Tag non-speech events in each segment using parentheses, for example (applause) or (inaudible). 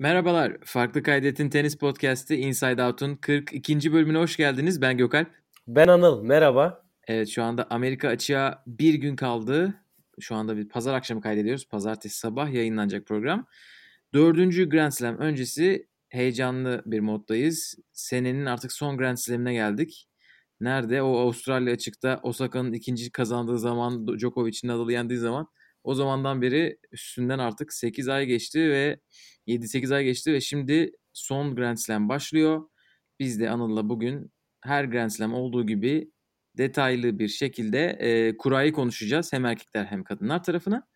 Merhabalar, Farklı Kaydet'in tenis podcast'i Inside Out'un 42. bölümüne hoş geldiniz. Ben Gökalp. Ben Anıl, merhaba. Evet, şu anda Amerika açığa bir gün kaldı. Şu anda bir pazar akşamı kaydediyoruz. Pazartesi sabah yayınlanacak program. Dördüncü Grand Slam öncesi heyecanlı bir moddayız. Senenin artık son Grand Slam'ine geldik. Nerede? O Avustralya açıkta Osaka'nın ikinci kazandığı zaman, Djokovic'in Nadal'ı yendiği zaman o zamandan beri üstünden artık 8 ay geçti ve 7-8 ay geçti ve şimdi son Grand Slam başlıyor. Biz de Anıl'la bugün her Grand Slam olduğu gibi detaylı bir şekilde e, kurayı konuşacağız. Hem erkekler hem kadınlar tarafına.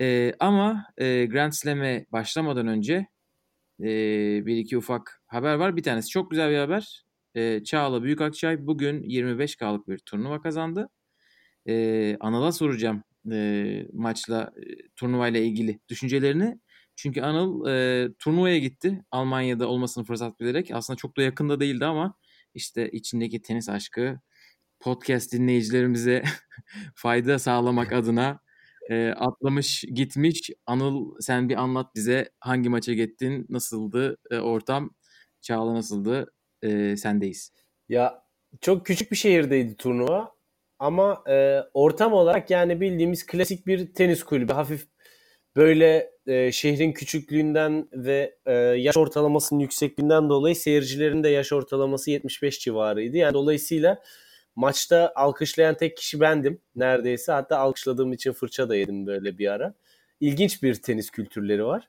E, ama e, Grand Slam'e başlamadan önce e, bir iki ufak haber var. Bir tanesi çok güzel bir haber. E, Çağla Büyükakçay bugün 25K'lık bir turnuva kazandı. E, Anıl'a soracağım e, maçla, e, turnuvayla ilgili düşüncelerini. Çünkü Anıl e, turnuvaya gitti. Almanya'da olmasını fırsat bilerek. Aslında çok da yakında değildi ama işte içindeki tenis aşkı podcast dinleyicilerimize (laughs) fayda sağlamak adına e, atlamış gitmiş. Anıl sen bir anlat bize hangi maça gittin, nasıldı e, ortam, Çağla nasıldı, e, sendeyiz. Ya çok küçük bir şehirdeydi turnuva ama e, ortam olarak yani bildiğimiz klasik bir tenis kulübü. Hafif böyle e, şehrin küçüklüğünden ve e, yaş ortalamasının yüksekliğinden dolayı seyircilerin de yaş ortalaması 75 civarıydı. Yani dolayısıyla maçta alkışlayan tek kişi bendim neredeyse. Hatta alkışladığım için fırça da yedim böyle bir ara. İlginç bir tenis kültürleri var.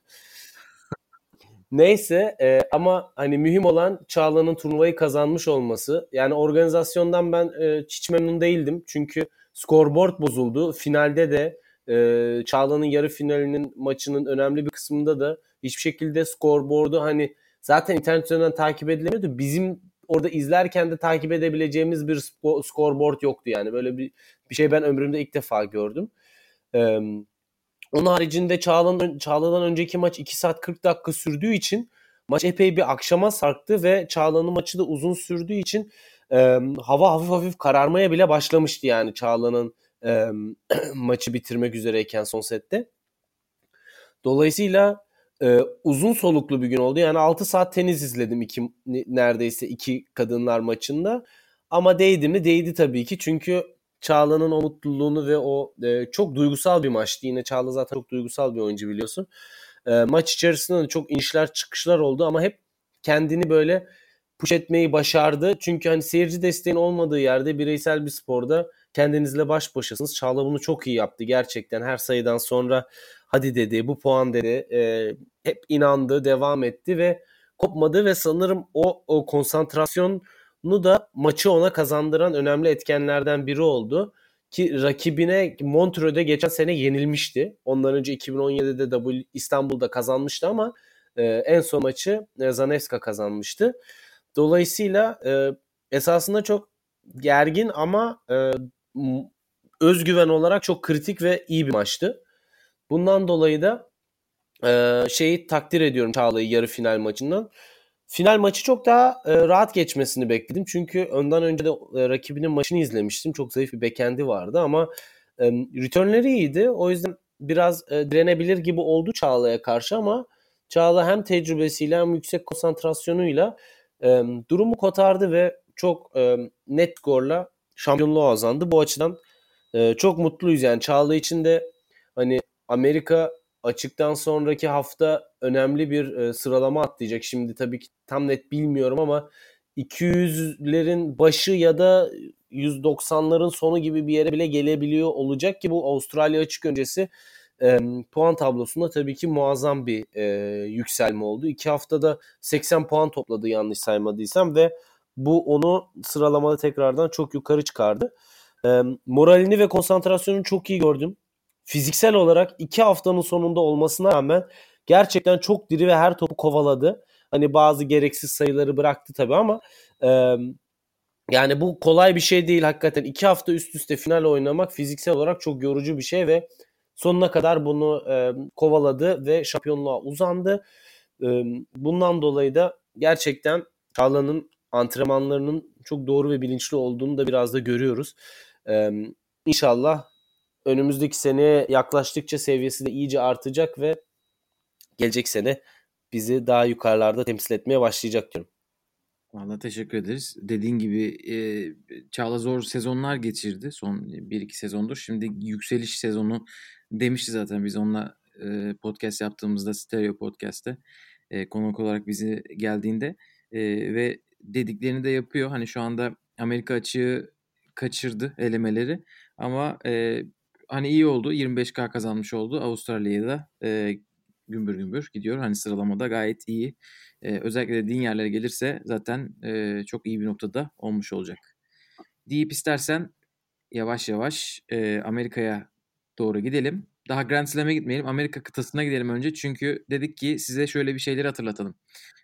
Neyse e, ama hani mühim olan Çağla'nın turnuvayı kazanmış olması. Yani organizasyondan ben e, hiç memnun değildim. Çünkü scoreboard bozuldu. Finalde de e, Çağla'nın yarı finalinin maçının önemli bir kısmında da hiçbir şekilde scoreboard'u hani zaten internet üzerinden takip edilemiyordu. Bizim orada izlerken de takip edebileceğimiz bir scoreboard yoktu yani. Böyle bir, bir şey ben ömrümde ilk defa gördüm. Ee, onun haricinde Çağla'dan, Çağla'dan önceki maç 2 saat 40 dakika sürdüğü için maç epey bir akşama sarktı ve Çağla'nın maçı da uzun sürdüğü için e, hava hafif hafif kararmaya bile başlamıştı yani Çağla'nın e, (clears throat) maçı bitirmek üzereyken son sette. Dolayısıyla e, uzun soluklu bir gün oldu. Yani 6 saat tenis izledim iki neredeyse iki kadınlar maçında. Ama değdi mi? Değdi tabii ki. Çünkü Çağla'nın o mutluluğunu ve o e, çok duygusal bir maçtı. Yine Çağla zaten çok duygusal bir oyuncu biliyorsun. E, maç içerisinde de çok inişler çıkışlar oldu ama hep kendini böyle push etmeyi başardı. Çünkü hani seyirci desteğin olmadığı yerde bireysel bir sporda kendinizle baş başasınız. Çağla bunu çok iyi yaptı gerçekten. Her sayıdan sonra hadi dedi bu puan dedi. E, hep inandı, devam etti ve kopmadı ve sanırım o, o konsantrasyonu da maçı ona kazandıran önemli etkenlerden biri oldu. Ki rakibine Montreux'de geçen sene yenilmişti. Ondan önce 2017'de W İstanbul'da kazanmıştı ama e, en son maçı e, Zanevska kazanmıştı. Dolayısıyla e, esasında çok gergin ama e, özgüven olarak çok kritik ve iyi bir maçtı. Bundan dolayı da e, şeyi takdir ediyorum Çağla'yı yarı final maçından. Final maçı çok daha e, rahat geçmesini bekledim. Çünkü önden önce de e, rakibinin maçını izlemiştim. Çok zayıf bir bekendi vardı ama e, returnleri iyiydi. O yüzden biraz e, direnebilir gibi oldu Çağla'ya karşı ama Çağla hem tecrübesiyle hem yüksek konsantrasyonuyla e, durumu kotardı ve çok e, net skorla şampiyonluğa azandı. Bu açıdan e, çok mutluyuz yani Çağla için de hani Amerika açıktan sonraki hafta önemli bir e, sıralama atlayacak. Şimdi tabii ki tam net bilmiyorum ama 200'lerin başı ya da 190'ların sonu gibi bir yere bile gelebiliyor olacak ki bu Avustralya açık öncesi e, puan tablosunda tabii ki muazzam bir e, yükselme oldu. İki haftada 80 puan topladı yanlış saymadıysam ve bu onu sıralamada tekrardan çok yukarı çıkardı. E, moralini ve konsantrasyonunu çok iyi gördüm. Fiziksel olarak iki haftanın sonunda olmasına rağmen gerçekten çok diri ve her topu kovaladı. Hani bazı gereksiz sayıları bıraktı tabii ama e, yani bu kolay bir şey değil hakikaten. iki hafta üst üste final oynamak fiziksel olarak çok yorucu bir şey ve sonuna kadar bunu e, kovaladı ve şampiyonluğa uzandı. E, bundan dolayı da gerçekten Çağla'nın antrenmanlarının çok doğru ve bilinçli olduğunu da biraz da görüyoruz. Ee, inşallah önümüzdeki seneye yaklaştıkça seviyesi de iyice artacak ve gelecek sene bizi daha yukarılarda temsil etmeye başlayacak diyorum. Valla teşekkür ederiz. Dediğin gibi e, Çağla zor sezonlar geçirdi son 1-2 sezondur. Şimdi yükseliş sezonu demişti zaten biz onunla e, podcast yaptığımızda Stereo Podcast'te e, konuk olarak bizi geldiğinde e, ve dediklerini de yapıyor. Hani şu anda Amerika açığı kaçırdı elemeleri ama e, hani iyi oldu 25K kazanmış oldu Avustralya'ya da e, gümbür gümbür gidiyor. Hani sıralamada gayet iyi. E, özellikle dediğin yerlere gelirse zaten e, çok iyi bir noktada olmuş olacak. Deyip istersen yavaş yavaş e, Amerika'ya doğru gidelim. Daha Grand Slam'e gitmeyelim. Amerika kıtasına gidelim önce. Çünkü dedik ki size şöyle bir şeyleri hatırlatalım.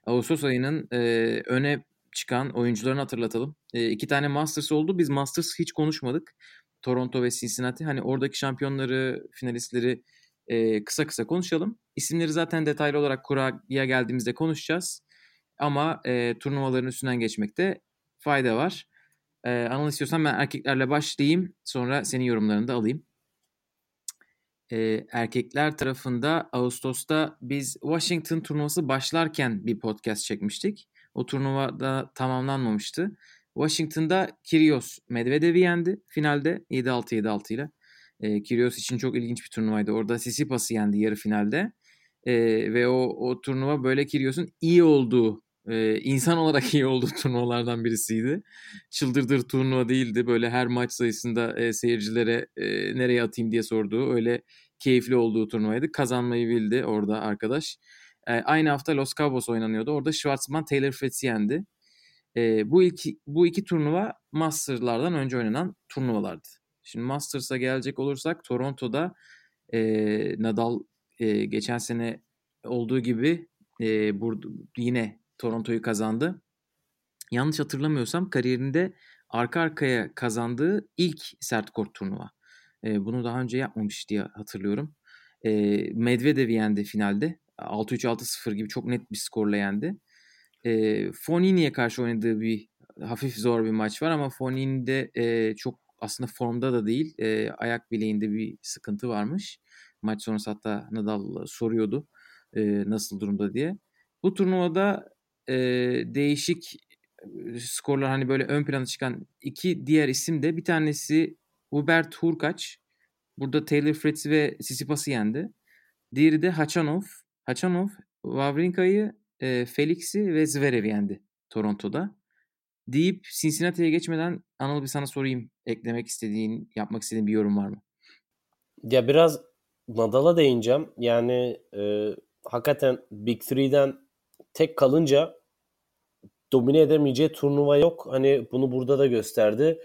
Ağustos ayının e, öne çıkan oyuncularını hatırlatalım. E, iki tane Masters oldu. Biz Masters hiç konuşmadık. Toronto ve Cincinnati. Hani oradaki şampiyonları, finalistleri e, kısa kısa konuşalım. İsimleri zaten detaylı olarak kuraya geldiğimizde konuşacağız. Ama e, turnuvaların üstünden geçmekte fayda var. E, Anıl istiyorsan ben erkeklerle başlayayım. Sonra senin yorumlarını da alayım. E, erkekler tarafında Ağustos'ta biz Washington turnuvası başlarken bir podcast çekmiştik. O turnuva da tamamlanmamıştı. Washington'da Kyrgios Medvedev'i yendi finalde 7-6 7-6 ile. E, Kyrgios için çok ilginç bir turnuvaydı. Orada Sisipas'ı yendi yarı finalde. E, ve o, o turnuva böyle Kyrgios'un iyi olduğu, e, insan olarak iyi olduğu (laughs) turnuvalardan birisiydi. Çıldırdır turnuva değildi. Böyle her maç sayısında e, seyircilere e, nereye atayım diye sorduğu öyle keyifli olduğu turnuvaydı. Kazanmayı bildi orada arkadaş. E, aynı hafta Los Cabos oynanıyordu. Orada Schwartzman Taylor Fritz'i yendi. E, bu iki bu iki turnuva Masters'lardan önce oynanan turnuvalardı. Şimdi Masters'a gelecek olursak Toronto'da e, Nadal e, geçen sene olduğu gibi e, burada yine Toronto'yu kazandı. Yanlış hatırlamıyorsam kariyerinde arka arkaya kazandığı ilk sert kort turnuva. E, bunu daha önce yapmamış diye hatırlıyorum. E, Medvedev'i yendi finalde. 6-3-6-0 gibi çok net bir skorla yendi. E, Fonini'ye karşı oynadığı bir hafif zor bir maç var ama Fonini'de e, çok aslında formda da değil. E, ayak bileğinde bir sıkıntı varmış. Maç sonrası hatta Nadal soruyordu e, nasıl durumda diye. Bu turnuvada e, değişik skorlar hani böyle ön plana çıkan iki diğer isim de bir tanesi Hubert Hurkaç. Burada Taylor Fritz ve Sisipas'ı yendi. Diğeri de Hachanov. Hachanov Wawrinka'yı, e, Felix'i ve Zverev'i yendi Toronto'da deyip Cincinnati'ye geçmeden Anıl bir sana sorayım. Eklemek istediğin, yapmak istediğin bir yorum var mı? Ya biraz Nadal'a değineceğim. Yani e, hakikaten Big Three'den tek kalınca domine edemeyeceği turnuva yok. Hani bunu burada da gösterdi.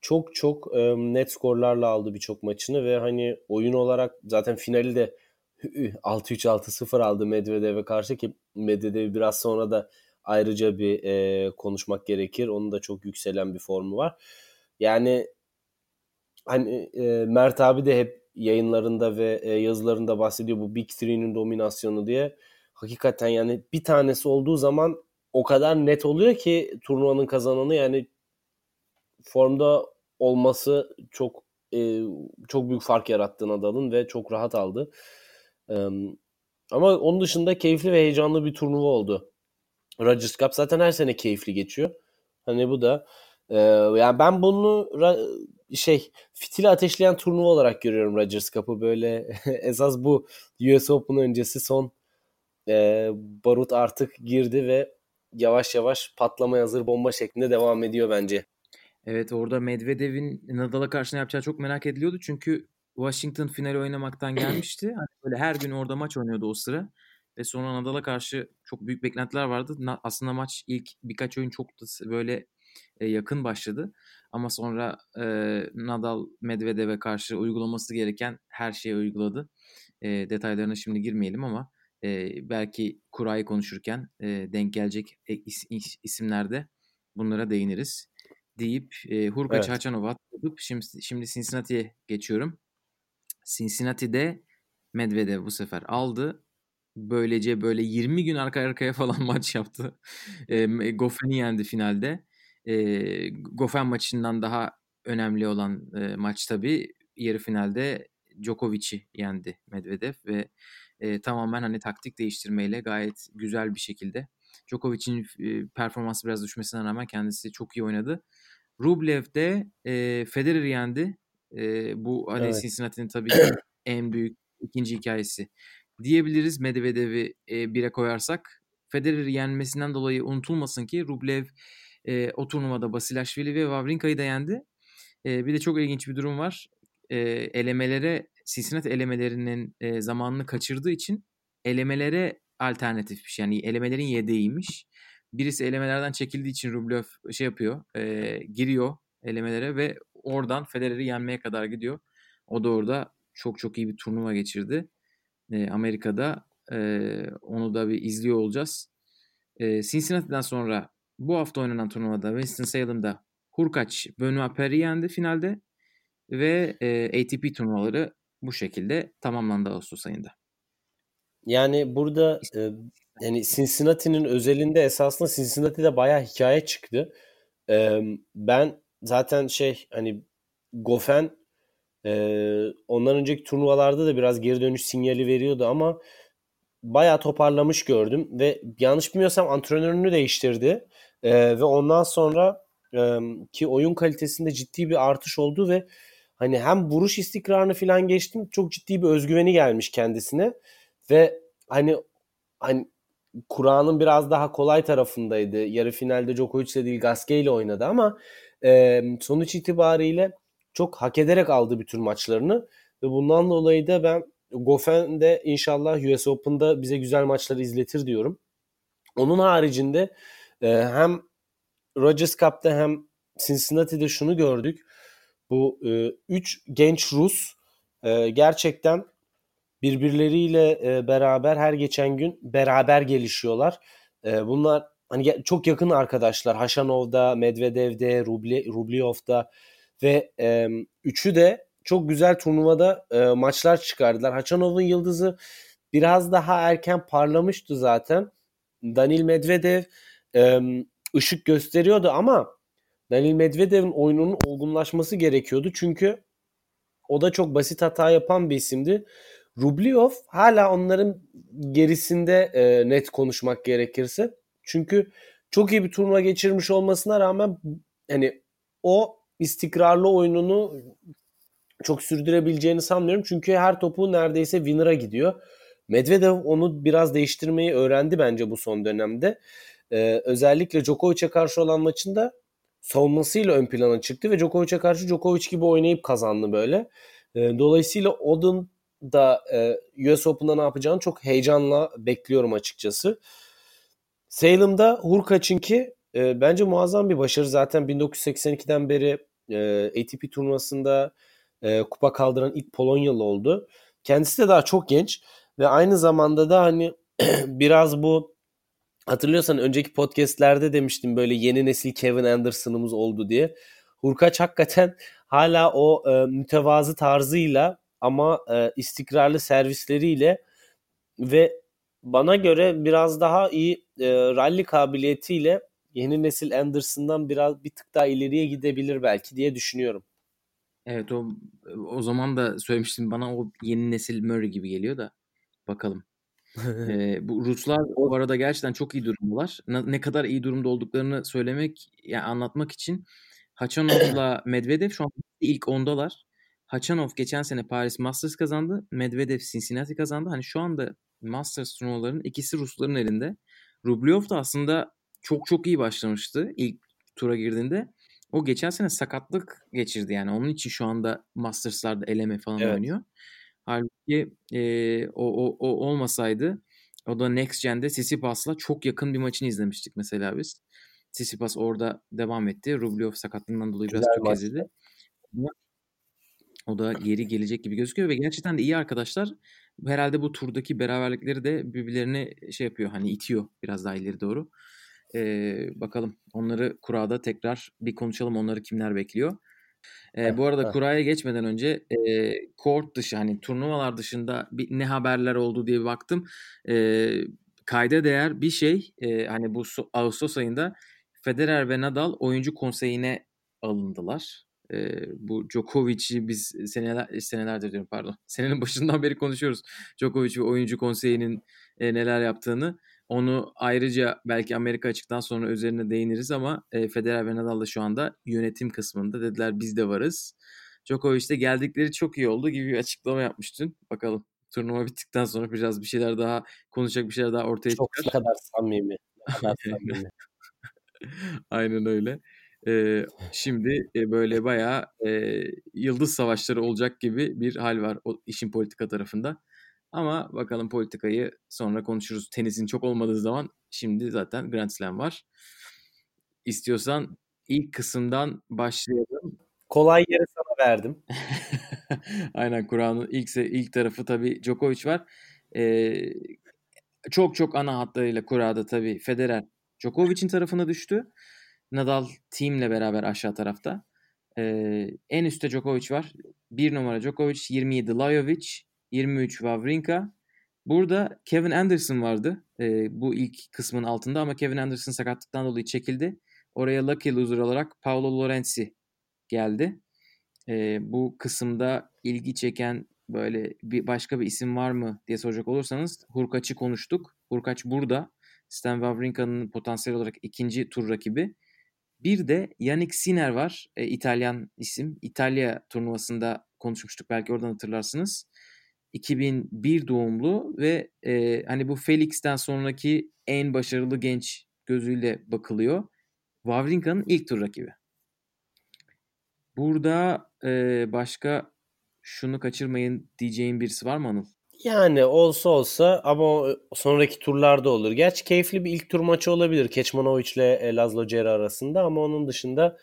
Çok çok e, net skorlarla aldı birçok maçını ve hani oyun olarak zaten finali de 6-3-6-0 aldı Medvedev'e karşı ki Medvedev biraz sonra da ayrıca bir e, konuşmak gerekir. Onun da çok yükselen bir formu var. Yani hani e, Mert abi de hep yayınlarında ve e, yazılarında bahsediyor bu Big Three'nin dominasyonu diye. Hakikaten yani bir tanesi olduğu zaman o kadar net oluyor ki turnuvanın kazananı yani formda olması çok e, çok büyük fark yarattı Nadal'ın ve çok rahat aldı. Ama onun dışında keyifli ve heyecanlı bir turnuva oldu. Rogers Cup zaten her sene keyifli geçiyor. Hani bu da e, yani ben bunu şey fitili ateşleyen turnuva olarak görüyorum Rogers Cup'ı böyle (laughs) esas bu US Open öncesi son e, barut artık girdi ve yavaş yavaş patlamaya hazır bomba şeklinde devam ediyor bence. Evet orada Medvedev'in Nadal'a karşı ne yapacağı çok merak ediliyordu. Çünkü Washington finali oynamaktan gelmişti. Hani böyle her gün orada maç oynuyordu o sıra. Ve sonra Nadal'a karşı çok büyük beklentiler vardı. Na, aslında maç ilk birkaç oyun çok da böyle e, yakın başladı. Ama sonra e, Nadal Medvedev'e karşı uygulaması gereken her şeyi uyguladı. E, detaylarına şimdi girmeyelim ama e, belki kurayı konuşurken e, denk gelecek is, is, isimlerde bunlara değiniriz deyip e, Hurkaç evet. Haçanov'u atladık. Şimdi, şimdi Cincinnati'ye geçiyorum. Cincinnati'de Medvedev bu sefer aldı böylece böyle 20 gün arka arkaya falan (laughs) maç yaptı. E, Goffen'i yendi finalde. E, Goffen maçından daha önemli olan e, maç tabii yarı finalde Djokovic'i yendi Medvedev ve e, tamamen hani taktik değiştirmeyle gayet güzel bir şekilde. Djokovic'in e, performansı biraz düşmesine rağmen kendisi çok iyi oynadı. Rublev de e, Federer'i yendi. E, bu hani evet. Cincinnati'nin tabii (clears throat) en büyük ikinci hikayesi diyebiliriz Medvedev'i e, bire koyarsak. Federer'i yenmesinden dolayı unutulmasın ki Rublev e, o turnuvada Basilashvili ve Wawrinka'yı da yendi. E, bir de çok ilginç bir durum var. E, elemelere, Cincinnati elemelerinin e, zamanını kaçırdığı için elemelere alternatif bir şey. Yani elemelerin yedeğiymiş. Birisi elemelerden çekildiği için Rublev şey yapıyor, e, giriyor elemelere ve oradan Federer'i yenmeye kadar gidiyor. O da orada çok çok iyi bir turnuva geçirdi. E, Amerika'da e, onu da bir izliyor olacağız. E, Cincinnati'den sonra bu hafta oynanan turnuvada Winston-Salem'da Hurkaç Benoit Paire yendi finalde ve e, ATP turnuvaları bu şekilde tamamlandı Ağustos ayında. Yani burada e, yani Cincinnati'nin özelinde esasında Cincinnati'de bayağı hikaye çıktı. E, ben zaten şey hani Gofen e, ondan önceki turnuvalarda da biraz geri dönüş sinyali veriyordu ama bayağı toparlamış gördüm ve yanlış bilmiyorsam antrenörünü değiştirdi e, ve ondan sonra e, ki oyun kalitesinde ciddi bir artış oldu ve hani hem vuruş istikrarını falan geçtim çok ciddi bir özgüveni gelmiş kendisine ve hani hani Kur'an'ın biraz daha kolay tarafındaydı. Yarı finalde Djokovic ile değil Gasquet ile oynadı ama e, sonuç itibariyle çok hak ederek aldı bütün maçlarını ve bundan dolayı da ben Goffin inşallah US Open'da bize güzel maçları izletir diyorum. Onun haricinde e, hem Rogers Cup'ta hem Cincinnati'de şunu gördük. Bu e, üç genç Rus e, gerçekten birbirleriyle e, beraber her geçen gün beraber gelişiyorlar. E, bunlar hani çok yakın arkadaşlar. Haşanov'da, Medvedev'de, Rubli, Rubliov'da ve e, üçü de çok güzel turnuvada e, maçlar çıkardılar. Haçanov'un yıldızı biraz daha erken parlamıştı zaten. Danil Medvedev e, ışık gösteriyordu ama Danil Medvedev'in oyununun olgunlaşması gerekiyordu. Çünkü o da çok basit hata yapan bir isimdi. Rubliov hala onların gerisinde e, net konuşmak gerekirse. Çünkü çok iyi bir turnuva geçirmiş olmasına rağmen hani o istikrarlı oyununu çok sürdürebileceğini sanmıyorum. Çünkü her topu neredeyse winner'a gidiyor. Medvedev onu biraz değiştirmeyi öğrendi bence bu son dönemde. Ee, özellikle Djokovic'e karşı olan maçında savunmasıyla ön plana çıktı ve Djokovic'e karşı Djokovic gibi oynayıp kazandı böyle. Ee, dolayısıyla Odin da e, US Open'da ne yapacağını çok heyecanla bekliyorum açıkçası. Salem'da Hurkaç'ınki e, bence muazzam bir başarı. Zaten 1982'den beri e, ATP turnuvasında e, kupa kaldıran ilk Polonyalı oldu. Kendisi de daha çok genç ve aynı zamanda da hani (clears throat) biraz bu hatırlıyorsan önceki podcastlerde demiştim böyle yeni nesil Kevin Anderson'ımız oldu diye. Hurkaç hakikaten hala o e, mütevazı tarzıyla ama e, istikrarlı servisleriyle ve bana göre biraz daha iyi e, rally kabiliyetiyle yeni nesil Anderson'dan biraz bir tık daha ileriye gidebilir belki diye düşünüyorum. Evet o o zaman da söylemiştim bana o yeni nesil Murray gibi geliyor da bakalım. ee, (laughs) bu Ruslar bu arada gerçekten çok iyi durumdalar. Ne, ne kadar iyi durumda olduklarını söylemek yani anlatmak için Hachanov'la Medvedev şu an ilk ondalar. Hachanov geçen sene Paris Masters kazandı. Medvedev Cincinnati kazandı. Hani şu anda Masters turnuvalarının ikisi Rusların elinde. Rublev da aslında çok çok iyi başlamıştı ilk tura girdiğinde. O geçen sene sakatlık geçirdi yani. Onun için şu anda Masters'larda eleme falan evet. oynuyor. Halbuki e, o, o, o olmasaydı o da Next Gen'de Sisipas'la çok yakın bir maçını izlemiştik mesela biz. Sisipas orada devam etti. Rublev sakatlığından dolayı biraz çok ezildi. O da geri gelecek gibi gözüküyor ve gerçekten de iyi arkadaşlar. Herhalde bu turdaki beraberlikleri de birbirlerini şey yapıyor hani itiyor biraz daha ileri doğru. Ee, bakalım onları kurada tekrar bir konuşalım onları kimler bekliyor. Ee, bu arada kuraya geçmeden önce e, court dışı hani turnuvalar dışında bir, ne haberler oldu diye bir baktım. E, kayda değer bir şey e, hani bu Ağustos ayında Federer ve Nadal oyuncu konseyine alındılar. E, bu Djokovic'i biz seneler senelerdir diyorum pardon. (laughs) Senenin başından beri konuşuyoruz. Djokovic ve oyuncu konseyinin e, neler yaptığını. Onu ayrıca belki Amerika açıktan sonra üzerine değiniriz ama e, Federer ve Nadal da şu anda yönetim kısmında dediler biz de varız. Djokovic de geldikleri çok iyi oldu gibi bir açıklama yapmıştın. Bakalım turnuva (laughs) bittikten sonra biraz bir şeyler daha konuşacak bir şeyler daha ortaya çıkar. Çok kadar samimi. Ne kadar (laughs) samimi. Aynen öyle. Ee, şimdi e, böyle bayağı e, yıldız savaşları olacak gibi bir hal var o işin politika tarafında. Ama bakalım politikayı sonra konuşuruz. Tenisin çok olmadığı zaman şimdi zaten Grand Slam var. İstiyorsan ilk kısımdan başlayalım. Kolay yere sana verdim. (laughs) Aynen Kur'an'ın ilk ilk tarafı tabii Djokovic var. Ee, çok çok ana hatlarıyla Kura'da tabii Federer Djokovic'in tarafına düştü. Nadal teamle beraber aşağı tarafta. Ee, en üstte Djokovic var. Bir numara Djokovic, 27 Lajovic, 23 Wawrinka. Burada Kevin Anderson vardı e, bu ilk kısmın altında ama Kevin Anderson sakatlıktan dolayı çekildi. Oraya lucky loser olarak Paolo Lorenzi geldi. E, bu kısımda ilgi çeken böyle bir başka bir isim var mı diye soracak olursanız Hurkaç'ı konuştuk. Hurkaç burada. Stan Wawrinka'nın potansiyel olarak ikinci tur rakibi. Bir de Yannick Sinner var. E, İtalyan isim. İtalya turnuvasında konuşmuştuk belki oradan hatırlarsınız. 2001 doğumlu ve e, hani bu Felix'ten sonraki en başarılı genç gözüyle bakılıyor. Wawrinka'nın ilk tur rakibi. Burada e, başka şunu kaçırmayın diyeceğim birisi var mı Anıl? Yani olsa olsa ama sonraki turlarda olur. Gerçi keyifli bir ilk tur maçı olabilir Keçmanovic ile Lazlo Cera arasında ama onun dışında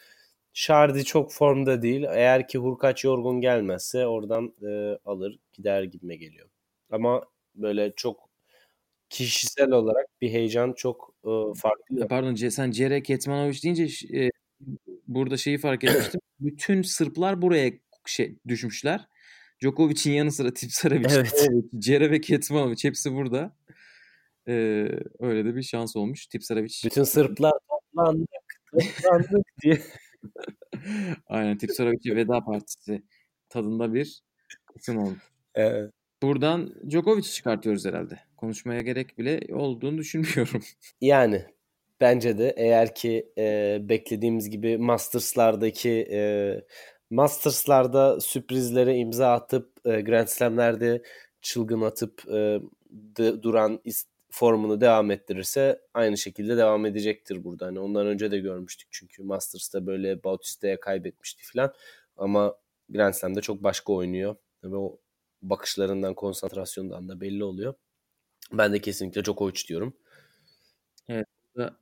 Şardi çok formda değil. Eğer ki Hurkaç yorgun gelmezse oradan e, alır gider gibime geliyor. Ama böyle çok kişisel olarak bir heyecan çok e, farklı. Pardon sen Cere Ketmanovic deyince e, burada şeyi fark etmiştim. (coughs) Bütün Sırplar buraya şey düşmüşler. Djokovic'in yanı sıra Tipsarevic, evet. Cere ve Ketmanovic hepsi burada. Ee, öyle de bir şans olmuş. Tipsarevic. Bütün Sırplar toplandık, toplandık diye. (laughs) Aynen Tipsarevic veda partisi tadında bir kısım olmuş. Evet. Buradan Djokovic'i çıkartıyoruz herhalde. Konuşmaya gerek bile olduğunu düşünmüyorum. (laughs) Yani bence de eğer ki e, beklediğimiz gibi Masters'lardaki e, Masters'larda sürprizlere imza atıp e, Grand Slam'lerde çılgın atıp e, duran formunu devam ettirirse aynı şekilde devam edecektir burada. Hani ondan önce de görmüştük çünkü Masters'ta böyle Bautista'ya kaybetmişti falan ama Grand Slam'de çok başka oynuyor ve o bakışlarından, konsantrasyondan da belli oluyor. Ben de kesinlikle Djokovic diyorum. Evet.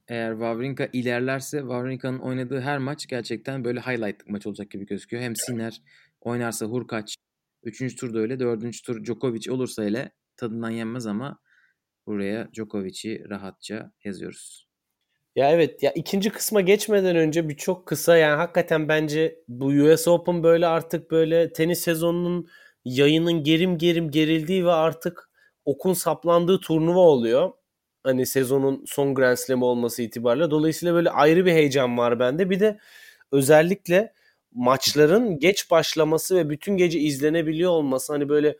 Eğer Wawrinka ilerlerse Wawrinka'nın oynadığı her maç gerçekten böyle highlightlık maç olacak gibi gözüküyor. Hem Sinner oynarsa Hurkaç, 3. turda öyle, 4. tur Djokovic olursa hele tadından yenmez ama buraya Djokovic'i rahatça yazıyoruz. Ya evet ya ikinci kısma geçmeden önce bir çok kısa yani hakikaten bence bu US Open böyle artık böyle tenis sezonunun yayının gerim gerim gerildiği ve artık okun saplandığı turnuva oluyor. Hani sezonun son Grand Slam olması itibariyle. Dolayısıyla böyle ayrı bir heyecan var bende. Bir de özellikle maçların geç başlaması ve bütün gece izlenebiliyor olması hani böyle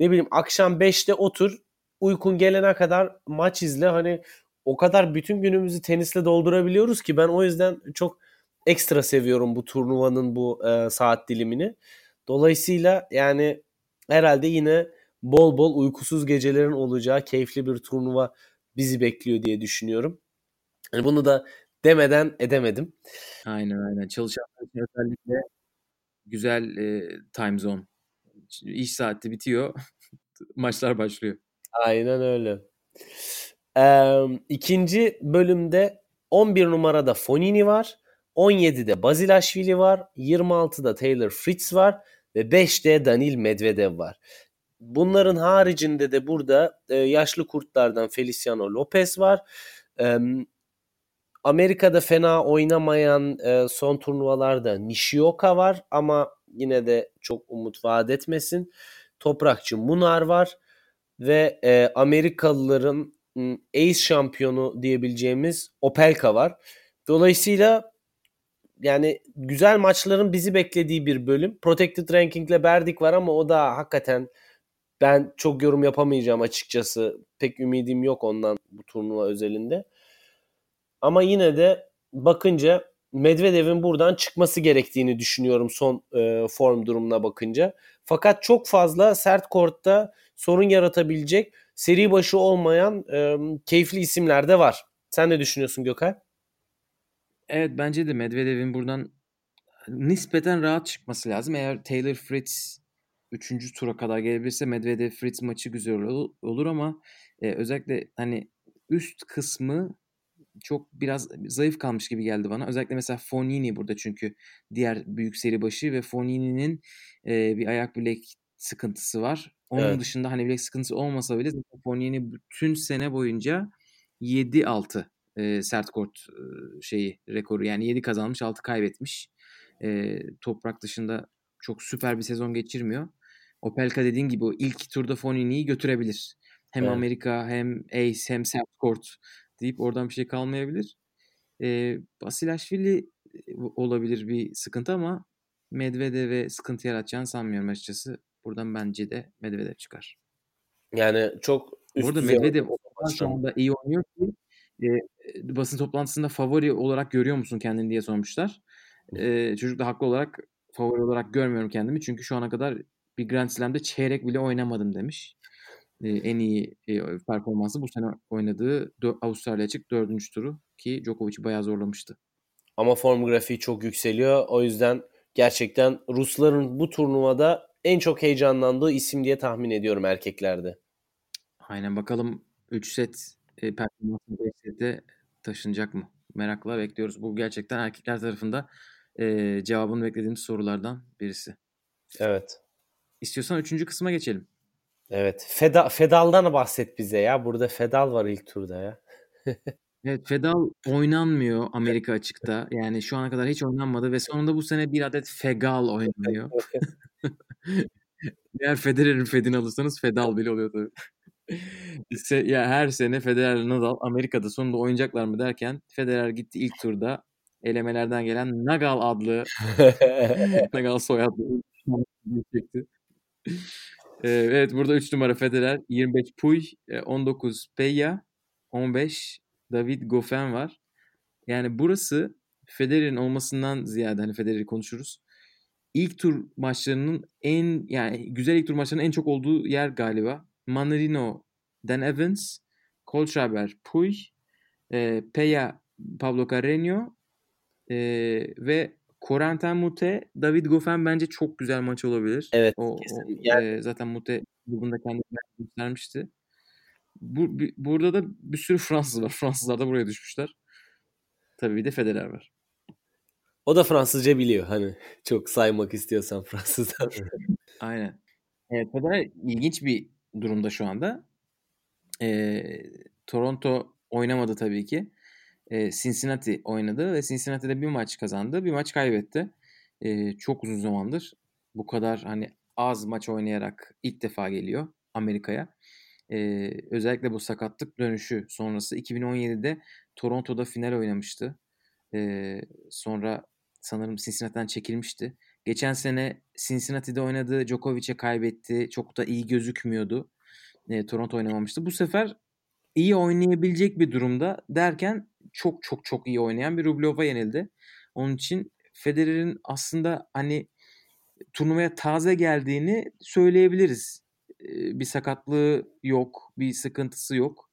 ne bileyim akşam 5'te otur uykun gelene kadar maç izle hani o kadar bütün günümüzü tenisle doldurabiliyoruz ki ben o yüzden çok ekstra seviyorum bu turnuvanın bu e, saat dilimini. Dolayısıyla yani herhalde yine bol bol uykusuz gecelerin olacağı keyifli bir turnuva bizi bekliyor diye düşünüyorum. Yani bunu da demeden edemedim. Aynen aynen. Çalışanlar için özellikle güzel e, time zone. İş saati bitiyor. (laughs) Maçlar başlıyor. Aynen öyle. Ee, ikinci bölümde 11 numarada Fonini var. 17'de Bazilashvili var. 26'da Taylor Fritz var. Ve 5'te Danil Medvedev var. Bunların haricinde de burada e, yaşlı kurtlardan Feliciano Lopez var. E, Amerika'da fena oynamayan e, son turnuvalarda Nishioka var ama yine de çok umut vaat etmesin. Toprakçı Munar var ve e, Amerikalıların ace şampiyonu diyebileceğimiz Opelka var. Dolayısıyla yani güzel maçların bizi beklediği bir bölüm. Protected Ranking'le Berdik var ama o da hakikaten ben çok yorum yapamayacağım açıkçası. Pek ümidim yok ondan bu turnuva özelinde. Ama yine de bakınca Medvedev'in buradan çıkması gerektiğini düşünüyorum son e, form durumuna bakınca. Fakat çok fazla sert kortta sorun yaratabilecek seri başı olmayan e, keyifli isimler de var. Sen ne düşünüyorsun Gökhan? Evet bence de Medvedev'in buradan nispeten rahat çıkması lazım. Eğer Taylor Fritz 3. tura kadar gelebilirse Medvedev Fritz maçı güzel olur ama e, özellikle hani üst kısmı çok biraz zayıf kalmış gibi geldi bana. Özellikle mesela Fonini burada çünkü diğer büyük seri başı ve Fonini'nin e, bir ayak bilek sıkıntısı var. Onun evet. dışında hani bilek sıkıntısı olmasa bile Fonini bütün sene boyunca 7-6 e, sert kort e, şeyi rekoru yani 7 kazanmış 6 kaybetmiş. E, toprak dışında çok süper bir sezon geçirmiyor. Opelka dediğin gibi o ilk turda Fonini'yi götürebilir. Hem evet. Amerika hem Ace hem sert kort deyip oradan bir şey kalmayabilir. E, Basilashvili olabilir bir sıkıntı ama Medvedev'e sıkıntı yaratacağını sanmıyorum açıkçası. Buradan bence de Medvedev çıkar. Yani çok üst Burada Medvedev şu anda iyi oynuyor ki e, basın toplantısında favori olarak görüyor musun kendini diye sormuşlar. E, çocuk da haklı olarak favori olarak görmüyorum kendimi. Çünkü şu ana kadar bir Grand Slam'de çeyrek bile oynamadım demiş en iyi performansı bu sene oynadığı Avustralya açık dördüncü turu ki Djokovic'i bayağı zorlamıştı. Ama form grafiği çok yükseliyor. O yüzden gerçekten Rusların bu turnuvada en çok heyecanlandığı isim diye tahmin ediyorum erkeklerde. Aynen bakalım 3 set e, performansı 5 sete taşınacak mı? Merakla bekliyoruz. Bu gerçekten erkekler tarafında e, cevabını beklediğimiz sorulardan birisi. Evet. İstiyorsan üçüncü kısma geçelim. Evet. Feda, Fedal'dan bahset bize ya. Burada Fedal var ilk turda ya. (laughs) evet Fedal oynanmıyor Amerika açıkta. Yani şu ana kadar hiç oynanmadı ve sonunda bu sene bir adet Fegal oynanıyor. (laughs) Eğer Federer'in Fed'ini alırsanız Fedal bile oluyor tabii. (laughs) İşte ya her sene Federer Nadal Amerika'da sonunda oynayacaklar mı derken Federer gitti ilk turda elemelerden gelen Nagal adlı Nagal soyadlı çekti. Evet burada 3 numara Federer, 25 Puy, 19 Peya, 15 David Goffin var. Yani burası Federer'in olmasından ziyade hani Federer'i konuşuruz. İlk tur maçlarının en yani güzel ilk tur maçlarının en çok olduğu yer galiba. Manarino, Dan Evans, Kohlschreiber, Puy, e, Peya, Pablo Carreño e, ve Corentin Mute, David Goffin bence çok güzel maç olabilir. Evet. O, o yani... e, zaten Mute grubunda kendini göstermişti. Bu, bir, burada da bir sürü (laughs) Fransız var. Fransızlar da buraya düşmüşler. Tabii bir de Federer var. O da Fransızca biliyor hani çok saymak istiyorsan Fransızlar. (laughs) Aynen. Evet, Federer ilginç bir durumda şu anda. Ee, Toronto oynamadı tabii ki e, Cincinnati oynadı ve Cincinnati'de bir maç kazandı, bir maç kaybetti. E, çok uzun zamandır bu kadar hani az maç oynayarak ilk defa geliyor Amerika'ya. E, özellikle bu sakatlık dönüşü sonrası 2017'de Toronto'da final oynamıştı. E, sonra sanırım Cincinnati'den çekilmişti. Geçen sene Cincinnati'de oynadı, Djokovic'e kaybetti. Çok da iyi gözükmüyordu. E, Toronto oynamamıştı. Bu sefer iyi oynayabilecek bir durumda derken çok çok çok iyi oynayan bir Rublev'a yenildi. Onun için Federer'in aslında hani turnuvaya taze geldiğini söyleyebiliriz. Bir sakatlığı yok, bir sıkıntısı yok.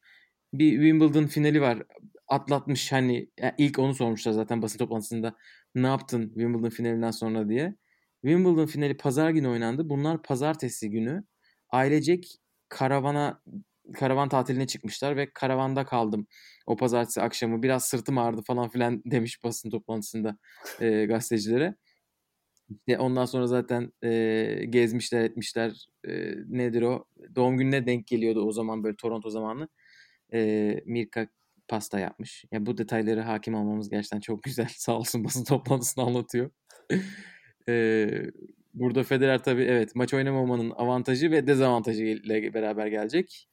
Bir Wimbledon finali var. Atlatmış hani ilk onu sormuşlar zaten basın toplantısında. Ne yaptın Wimbledon finalinden sonra diye. Wimbledon finali pazar günü oynandı. Bunlar pazartesi günü ailecek karavana karavan tatiline çıkmışlar ve karavanda kaldım o pazartesi akşamı. Biraz sırtım ağrıdı falan filan (laughs) demiş basın toplantısında e, gazetecilere. İşte ondan sonra zaten e, gezmişler etmişler. E, nedir o? Doğum gününe denk geliyordu o zaman böyle Toronto zamanı. E, Mirka pasta yapmış. Ya yani bu detayları hakim olmamız gerçekten çok güzel. (laughs) Sağ olsun basın toplantısını anlatıyor. e, burada Federer tabii evet maç oynamamanın avantajı ve dezavantajı ile beraber gelecek.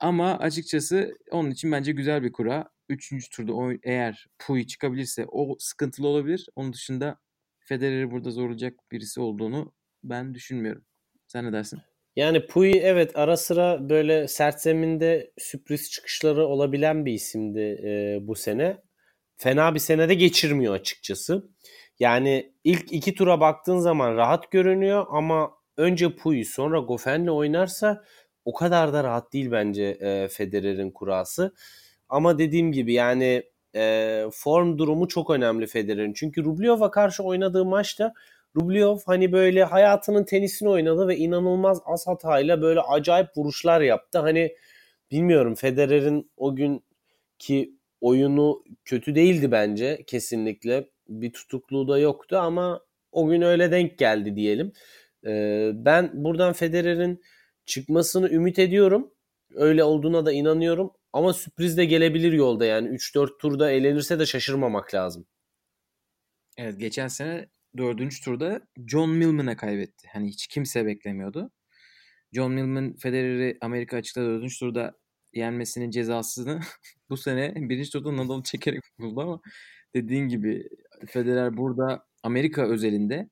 Ama açıkçası onun için bence güzel bir kura. 3. turda o, eğer Pui çıkabilirse o sıkıntılı olabilir. Onun dışında Federer'i burada zorlayacak birisi olduğunu ben düşünmüyorum. Sen ne dersin? Yani Pui evet ara sıra böyle sert zeminde sürpriz çıkışları olabilen bir isimdi e, bu sene. Fena bir senede geçirmiyor açıkçası. Yani ilk iki tura baktığın zaman rahat görünüyor ama önce Pui sonra Goffen'le oynarsa o kadar da rahat değil bence e, Federer'in kurası. Ama dediğim gibi yani e, form durumu çok önemli Federer'in. Çünkü Rublev'a karşı oynadığı maçta Rublev hani böyle hayatının tenisini oynadı ve inanılmaz az hatayla böyle acayip vuruşlar yaptı. Hani bilmiyorum Federer'in o gün ki oyunu kötü değildi bence kesinlikle. Bir tutukluğu da yoktu ama o gün öyle denk geldi diyelim. Ee, ben buradan Federer'in çıkmasını ümit ediyorum. Öyle olduğuna da inanıyorum. Ama sürpriz de gelebilir yolda yani 3-4 turda eğlenirse de şaşırmamak lazım. Evet geçen sene dördüncü turda John Millman'a kaybetti. Hani hiç kimse beklemiyordu. John Millman Federer'i Amerika açıkta dördüncü turda yenmesinin cezasını (laughs) bu sene birinci turda Nadal'ı çekerek (laughs) buldu ama dediğin gibi Federer burada Amerika özelinde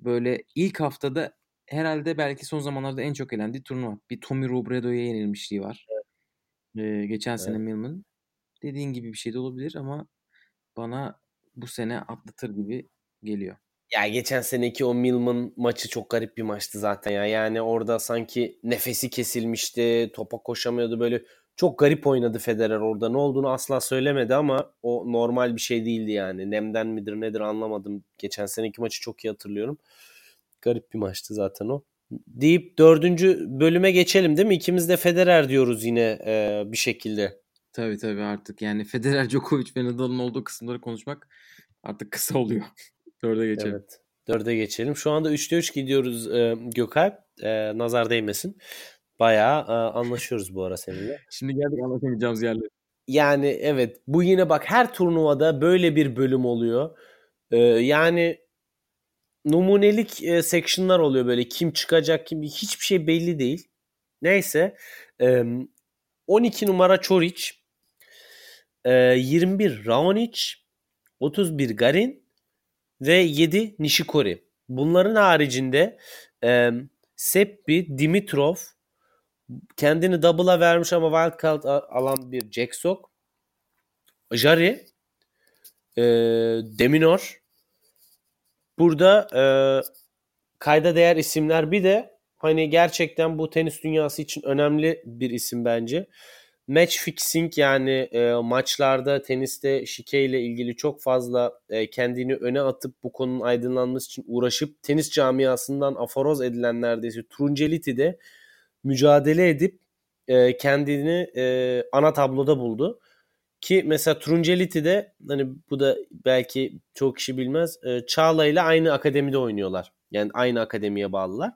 böyle ilk haftada herhalde belki son zamanlarda en çok elendiği turnuva. Bir Tommy Robredo'ya yenilmişliği var. Evet. Ee, geçen evet. sene Millman. Dediğin gibi bir şey de olabilir ama bana bu sene atlatır gibi geliyor. Ya geçen seneki o Milman maçı çok garip bir maçtı zaten ya. Yani orada sanki nefesi kesilmişti, topa koşamıyordu böyle. Çok garip oynadı Federer orada. Ne olduğunu asla söylemedi ama o normal bir şey değildi yani. Nemden midir nedir anlamadım. Geçen seneki maçı çok iyi hatırlıyorum. Garip bir maçtı zaten o. Deyip dördüncü bölüme geçelim değil mi? İkimiz de Federer diyoruz yine e, bir şekilde. Tabii tabii artık yani Federer, Djokovic ve Nadal'ın olduğu kısımları konuşmak artık kısa oluyor. (laughs) Dörde geçelim. Evet. Dörde geçelim. Şu anda 3'te 3 gidiyoruz e, Gökalp. E, nazar değmesin. Bayağı e, anlaşıyoruz bu ara seninle. (laughs) Şimdi geldik anlaşamayacağımız yerlere. Yani evet bu yine bak her turnuvada böyle bir bölüm oluyor. E, yani numunelik e, sectionlar oluyor böyle kim çıkacak kim hiçbir şey belli değil. Neyse e, 12 numara Çoric, e, 21 Raonic, 31 Garin, ve 7 Nishikori. Bunların haricinde e, Seppi, Dimitrov kendini double'a vermiş ama wildcard alan bir Jack Sock. Jari, e, Deminor. Burada e, kayda değer isimler bir de hani gerçekten bu tenis dünyası için önemli bir isim bence match fixing yani e, maçlarda teniste şike ile ilgili çok fazla e, kendini öne atıp bu konunun aydınlanması için uğraşıp tenis camiasından aforoz edilen neredeyse Trunceliti de mücadele edip e, kendini e, ana tabloda buldu. Ki mesela Trunceliti de hani bu da belki çok kişi bilmez e, Çağla ile aynı akademide oynuyorlar. Yani aynı akademiye bağlılar.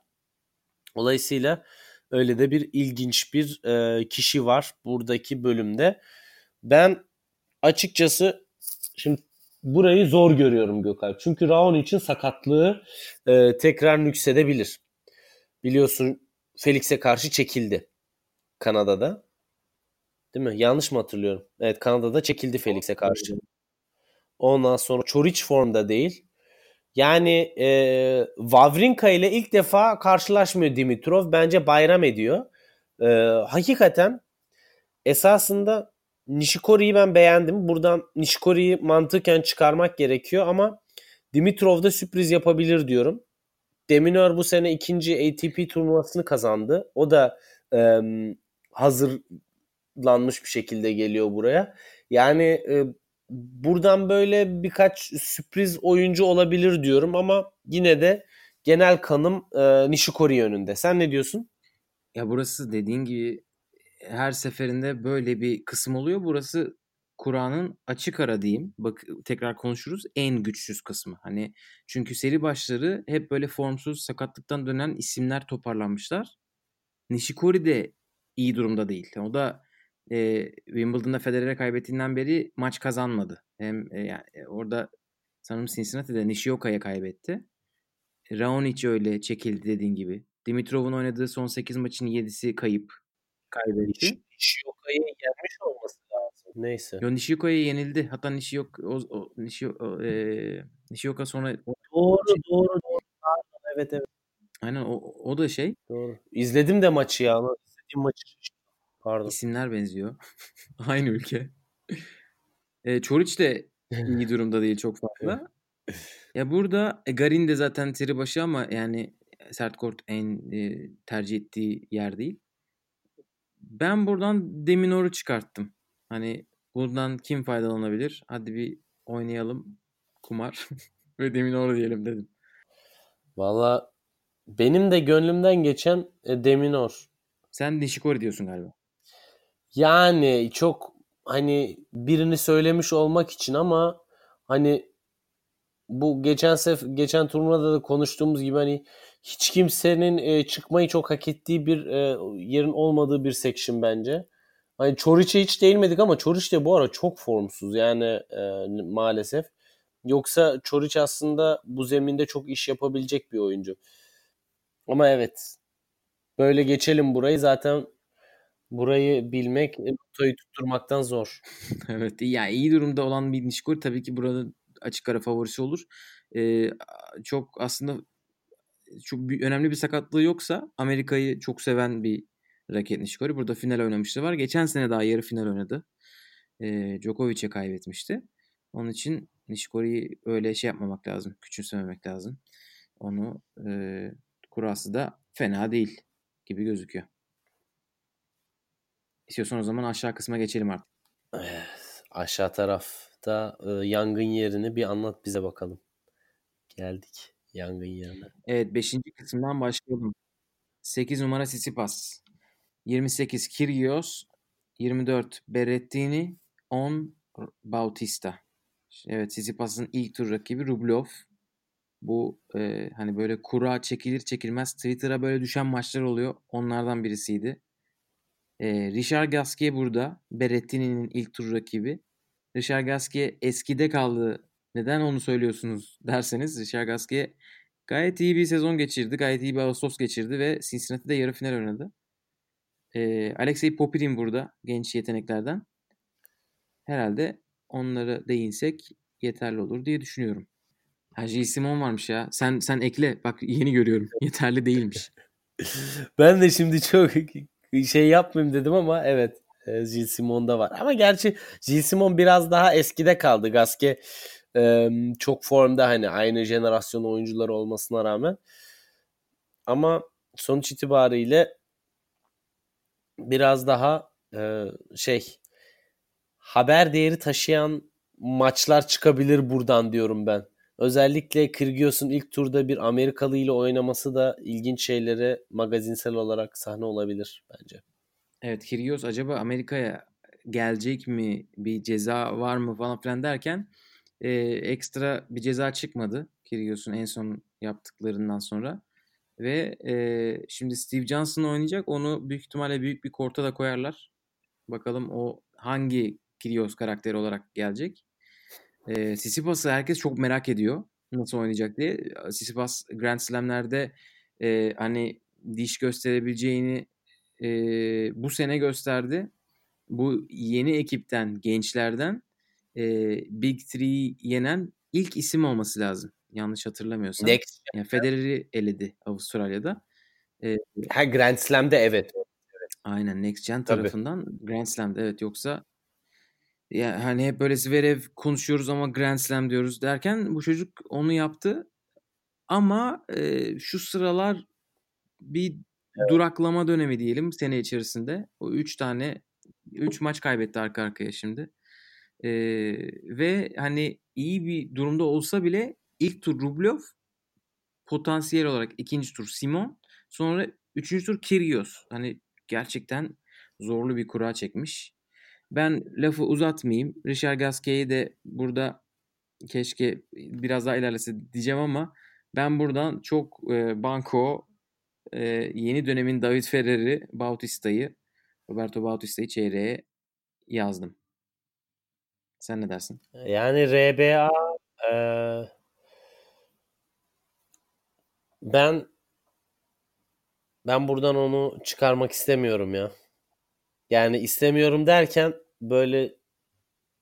Dolayısıyla Öyle de bir ilginç bir e, kişi var buradaki bölümde. Ben açıkçası şimdi burayı zor görüyorum Gökalp. Çünkü Raon için sakatlığı e, tekrar nüksedebilir. Biliyorsun Felix'e karşı çekildi Kanada'da. Değil mi? Yanlış mı hatırlıyorum? Evet Kanada'da çekildi Felix'e karşı. Ondan sonra Çoric formda değil. Yani e, Wawrinka ile ilk defa karşılaşmıyor Dimitrov. Bence bayram ediyor. E, hakikaten esasında Nishikori'yi ben beğendim. Buradan Nishikori'yi mantıken çıkarmak gerekiyor ama Dimitrov da sürpriz yapabilir diyorum. Deminor bu sene ikinci ATP turnuvasını kazandı. O da e, hazırlanmış bir şekilde geliyor buraya. Yani e, buradan böyle birkaç sürpriz oyuncu olabilir diyorum ama yine de genel kanım e, Nishikori yönünde. Sen ne diyorsun? Ya burası dediğin gibi her seferinde böyle bir kısım oluyor. Burası Kur'an'ın açık ara diyeyim. Bak tekrar konuşuruz. En güçsüz kısmı. Hani çünkü seri başları hep böyle formsuz sakatlıktan dönen isimler toparlanmışlar. Nishikori de iyi durumda değil. O da e, Wimbledon'da Federer'e kaybettiğinden beri maç kazanmadı. Hem e, yani orada sanırım Cincinnati'de Nishioka'ya kaybetti. Raonic öyle çekildi dediğin gibi. Dimitrov'un oynadığı son 8 maçın 7'si kayıp. kaybetti. Nishioka'yı yenmiş olması lazım. Neyse. Yo Nishiyoka'ya yenildi. Hatta Nishioka, o, o, Nishio, e, Nishioka sonra Doğru doğru doğru. Pardon, Evet evet aynen o, o da şey doğru. İzledim de maçı ya. İzlediğim maçı. Pardon. isimler benziyor. (laughs) Aynı ülke. E, Çoric de iyi (laughs) durumda değil çok fazla. Ya burada e, Garin de zaten tiri başı ama yani sert kort en e, tercih ettiği yer değil. Ben buradan Deminor'u çıkarttım. Hani buradan kim faydalanabilir? Hadi bir oynayalım kumar (laughs) ve Deminor diyelim dedim. Valla benim de gönlümden geçen e, Deminor. Sen Nishikori diyorsun galiba. Yani çok hani birini söylemiş olmak için ama hani bu geçen sef geçen turnuvada da konuştuğumuz gibi hani hiç kimsenin e, çıkmayı çok hak ettiği bir e, yerin olmadığı bir section bence. Hani Çoriç'e hiç değinmedik ama Çoriç de bu ara çok formsuz yani e, maalesef. Yoksa Çoriç aslında bu zeminde çok iş yapabilecek bir oyuncu. Ama evet. Böyle geçelim burayı. Zaten burayı bilmek e, notayı tutturmaktan zor. (laughs) evet yani iyi durumda olan bir Nishikori tabii ki burada açık ara favorisi olur. Ee, çok aslında çok bir, önemli bir sakatlığı yoksa Amerika'yı çok seven bir raket Nishikori. Burada final oynamıştı var. Geçen sene daha yarı final oynadı. Ee, Djokovic'e kaybetmişti. Onun için Nishikori'yi öyle şey yapmamak lazım. Küçümsememek lazım. Onu e, kurası da fena değil gibi gözüküyor. İstiyorsan o zaman aşağı kısma geçelim artık. Evet, aşağı tarafta e, yangın yerini bir anlat bize bakalım. Geldik yangın yerine. Evet 5. kısımdan başlayalım. 8 numara Tsitsipas. 28 Kyrgios. 24 Berrettini. 10 Bautista. Evet Tsitsipas'ın ilk tur rakibi Rublev. Bu e, hani böyle kura çekilir çekilmez Twitter'a böyle düşen maçlar oluyor. Onlardan birisiydi. E, Richard Gasquet burada. Berrettini'nin ilk tur rakibi. Richard Gasquet eskide kaldı. Neden onu söylüyorsunuz (laughs) derseniz Richard Gasquet gayet iyi bir sezon geçirdi. Gayet iyi bir Ağustos geçirdi ve Cincinnati'de yarı final oynadı. E, Alexey Popirin burada genç yeteneklerden. Herhalde onlara değinsek yeterli olur diye düşünüyorum. Ha J. Simon varmış ya. Sen sen ekle. Bak yeni görüyorum. (laughs) Yeterli değilmiş. ben de şimdi çok şey yapmayayım dedim ama evet Gilles Simon'da var. Ama gerçi Gilles Simon biraz daha eskide kaldı. Gaske e, çok formda hani aynı jenerasyon oyuncuları olmasına rağmen. Ama sonuç itibariyle biraz daha e, şey haber değeri taşıyan maçlar çıkabilir buradan diyorum ben. Özellikle Kyrgios'un ilk turda bir Amerikalı ile oynaması da ilginç şeylere magazinsel olarak sahne olabilir bence. Evet Kyrgios acaba Amerika'ya gelecek mi? Bir ceza var mı falan filan derken e, ekstra bir ceza çıkmadı Kyrgios'un en son yaptıklarından sonra. Ve e, şimdi Steve Johnson oynayacak. Onu büyük ihtimalle büyük bir korta da koyarlar. Bakalım o hangi Kyrgios karakteri olarak gelecek. E, Sisipas'ı herkes çok merak ediyor. Nasıl oynayacak diye. Sisipas Grand Slam'lerde e, hani diş gösterebileceğini e, bu sene gösterdi. Bu yeni ekipten, gençlerden e, Big Three yenen ilk isim olması lazım. Yanlış hatırlamıyorsam. Next. Yani Federer'i eledi Avustralya'da. E, ha Grand Slam'de evet. Aynen Next Gen tarafından Tabii. Grand Slam'de evet yoksa ya hani hep böyle Zverev konuşuyoruz ama Grand Slam diyoruz derken bu çocuk onu yaptı. Ama e, şu sıralar bir evet. duraklama dönemi diyelim sene içerisinde. O 3 tane 3 maç kaybetti arka arkaya şimdi. E, ve hani iyi bir durumda olsa bile ilk tur Rublev potansiyel olarak ikinci tur Simon sonra üçüncü tur Kyrgios. Hani gerçekten zorlu bir kura çekmiş. Ben lafı uzatmayayım. Richard Gasquet'i de burada keşke biraz daha ilerlese diyeceğim ama ben buradan çok e, banko e, yeni dönemin David Ferrer'i Bautista'yı Roberto Bautista'yı çeyreğe yazdım. Sen ne dersin? Yani RBA e, ben ben buradan onu çıkarmak istemiyorum ya. Yani istemiyorum derken böyle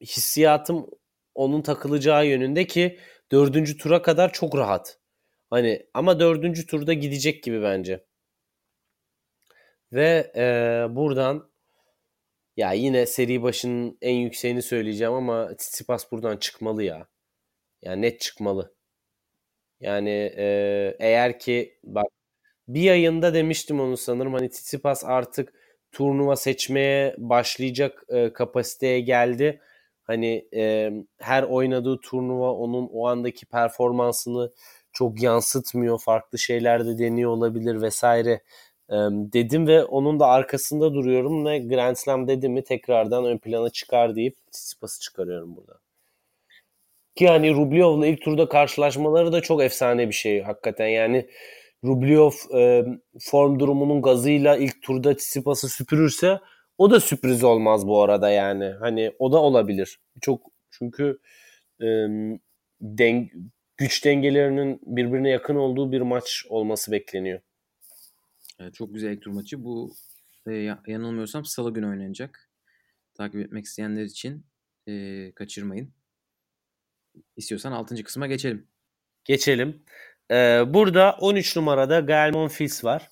hissiyatım onun takılacağı yönünde ki dördüncü tura kadar çok rahat. Hani ama dördüncü turda gidecek gibi bence. Ve e, buradan ya yine seri başının en yükseğini söyleyeceğim ama Tsitsipas buradan çıkmalı ya. Yani net çıkmalı. Yani e, eğer ki bak bir ayında demiştim onu sanırım hani Tsitsipas artık turnuva seçmeye başlayacak e, kapasiteye geldi. Hani e, her oynadığı turnuva onun o andaki performansını çok yansıtmıyor. Farklı şeyler de deniyor olabilir vesaire e, dedim ve onun da arkasında duruyorum ve Grand Slam dedim mi tekrardan ön plana çıkar deyip Tsitsipas'ı çıkarıyorum burada. Ki hani Rublev'la ilk turda karşılaşmaları da çok efsane bir şey hakikaten. Yani Rublev e, form durumunun gazıyla ilk turda Tsitsipas'ı süpürürse o da sürpriz olmaz bu arada yani. Hani o da olabilir. Çok çünkü e, den, güç dengelerinin birbirine yakın olduğu bir maç olması bekleniyor. Evet, çok güzel ilk tur maçı. Bu e, yanılmıyorsam salı günü oynanacak. Takip etmek isteyenler için e, kaçırmayın. İstiyorsan 6. kısma geçelim. Geçelim. Ee, burada 13 numarada Gael Monfils var.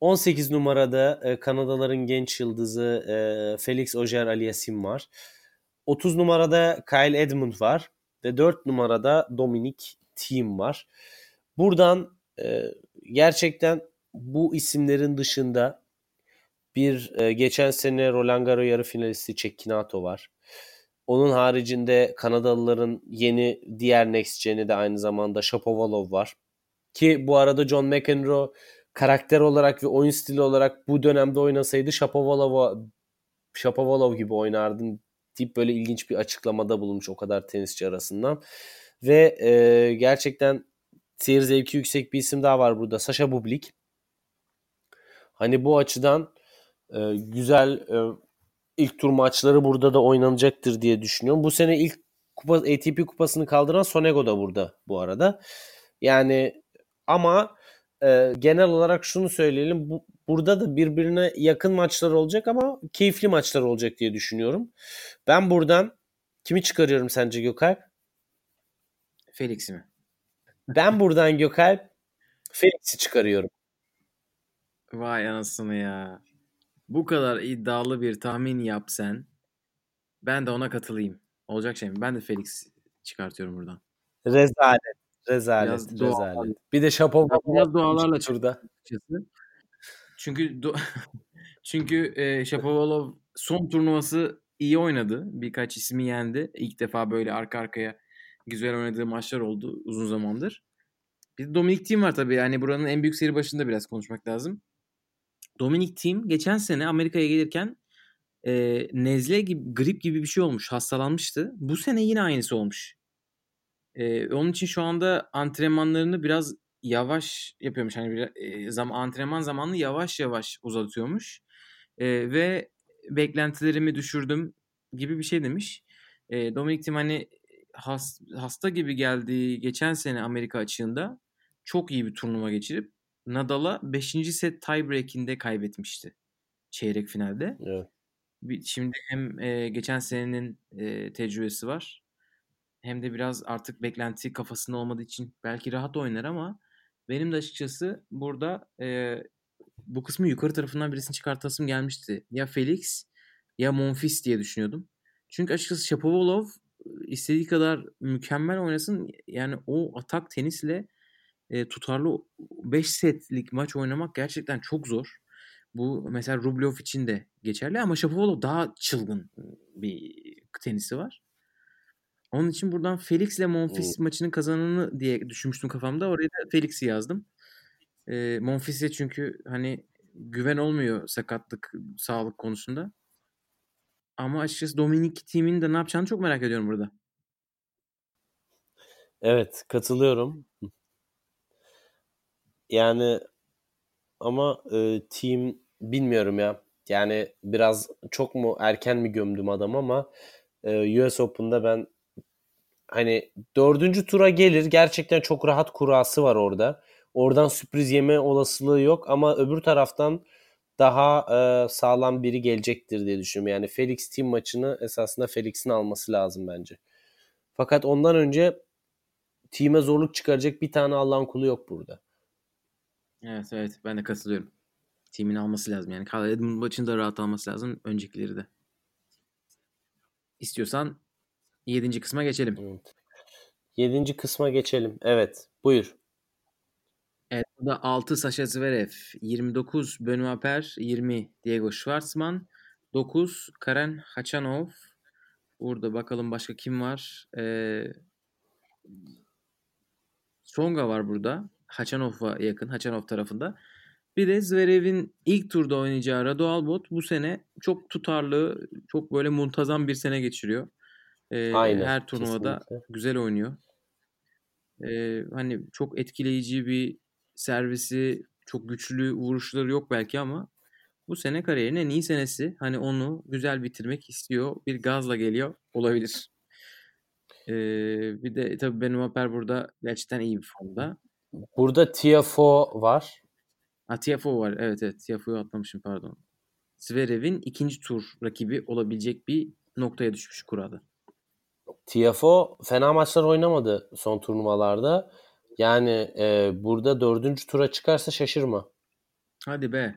18 numarada e, Kanadaların genç yıldızı e, Felix Auger Aliassime var. 30 numarada Kyle Edmund var. Ve 4 numarada Dominic Thiem var. Buradan e, gerçekten bu isimlerin dışında bir e, geçen sene Roland Garros yarı finalisti Cecchinato var. Onun haricinde Kanadalıların yeni diğer next gen'i de aynı zamanda Shapovalov var. Ki bu arada John McEnroe karakter olarak ve oyun stili olarak bu dönemde oynasaydı Shapovalov Shapovalov gibi oynardın deyip böyle ilginç bir açıklamada bulunmuş o kadar tenisçi arasından. Ve e, gerçekten seyir zevki yüksek bir isim daha var burada. Sasha Bublik. Hani bu açıdan e, güzel e, ilk tur maçları burada da oynanacaktır diye düşünüyorum. Bu sene ilk kupa, ATP kupasını kaldıran Sonego da burada bu arada. Yani ama e, genel olarak şunu söyleyelim. Bu, burada da birbirine yakın maçlar olacak ama keyifli maçlar olacak diye düşünüyorum. Ben buradan kimi çıkarıyorum sence Gökalp? Felix'i mi? Ben buradan Gökalp Felix'i çıkarıyorum. Vay anasını ya. Bu kadar iddialı bir tahmin yap sen. Ben de ona katılayım. Olacak şey mi? Ben de Felix çıkartıyorum buradan. Rezalet. Rezalet. Biraz rezalet. Doğal. Bir de şapo biraz doğalarla şurada. Çünkü do (laughs) çünkü e, Shapovalov son turnuvası iyi oynadı. Birkaç ismi yendi. İlk defa böyle arka arkaya güzel oynadığı maçlar oldu uzun zamandır. Bir de Dominic Thiem var tabii. Yani buranın en büyük seri başında biraz konuşmak lazım. Dominic Thiem geçen sene Amerika'ya gelirken e, nezle gibi, grip gibi bir şey olmuş. Hastalanmıştı. Bu sene yine aynısı olmuş. E, onun için şu anda antrenmanlarını biraz yavaş yapıyormuş. Hani bir, e, zam, antrenman zamanını yavaş yavaş uzatıyormuş. E, ve beklentilerimi düşürdüm gibi bir şey demiş. E, Dominic Thiem hani has, hasta gibi geldiği geçen sene Amerika açığında çok iyi bir turnuva geçirip Nadal'a 5. set tiebreak'inde kaybetmişti çeyrek finalde. Evet. Şimdi hem e, geçen senenin e, tecrübesi var hem de biraz artık beklenti kafasında olmadığı için belki rahat oynar ama benim de açıkçası burada e, bu kısmı yukarı tarafından birisini çıkartasım gelmişti. Ya Felix ya Monfils diye düşünüyordum. Çünkü açıkçası Shapovalov istediği kadar mükemmel oynasın yani o atak tenisle e, tutarlı 5 setlik maç oynamak gerçekten çok zor. Bu mesela Rublev için de geçerli ama Shapovalov daha çılgın bir tenisi var. Onun için buradan Felix ile Monfils hmm. maçının kazananı diye düşünmüştüm kafamda. Oraya da Felix'i yazdım. E, Monfils'e çünkü hani güven olmuyor sakatlık, sağlık konusunda. Ama açıkçası Dominik timin de ne yapacağını çok merak ediyorum burada. Evet katılıyorum. Yani ama e, team bilmiyorum ya. Yani biraz çok mu erken mi gömdüm adam ama e, US Open'da ben hani dördüncü tura gelir. Gerçekten çok rahat kurası var orada. Oradan sürpriz yeme olasılığı yok ama öbür taraftan daha e, sağlam biri gelecektir diye düşünüyorum. Yani Felix team maçını esasında Felix'in alması lazım bence. Fakat ondan önce team'e zorluk çıkaracak bir tane Allah'ın kulu yok burada. Evet evet ben de katılıyorum. Timin alması lazım. Yani Kyle Edmund maçını da rahat alması lazım. Öncekileri de. İstiyorsan 7. kısma geçelim. Evet. 7. kısma geçelim. Evet. Buyur. Evet, burada 6 Sasha Zverev, 29 Benoit Per, 20 Diego Schwartzman, 9 Karen Hachanov. Burada bakalım başka kim var? Ee, Songa var burada. Hachanov'a yakın. Hachanov tarafında. Bir de Zverev'in ilk turda oynayacağı Radu Albot bu sene çok tutarlı, çok böyle muntazam bir sene geçiriyor. Ee, Aynen, her turnuvada kesinlikle. güzel oynuyor. Ee, hani çok etkileyici bir servisi, çok güçlü vuruşları yok belki ama bu sene kariyerin en iyi senesi. Hani onu güzel bitirmek istiyor. Bir gazla geliyor. Olabilir. Ee, bir de tabii Benoit Per burada gerçekten iyi bir formda. Burada Tiafo var. Ha, Tiafoe var. Evet evet. Tiafoe'yu atlamışım pardon. Zverev'in ikinci tur rakibi olabilecek bir noktaya düşmüş kurada. Tiafo fena maçlar oynamadı son turnuvalarda. Yani e, burada dördüncü tura çıkarsa şaşırma. Hadi be.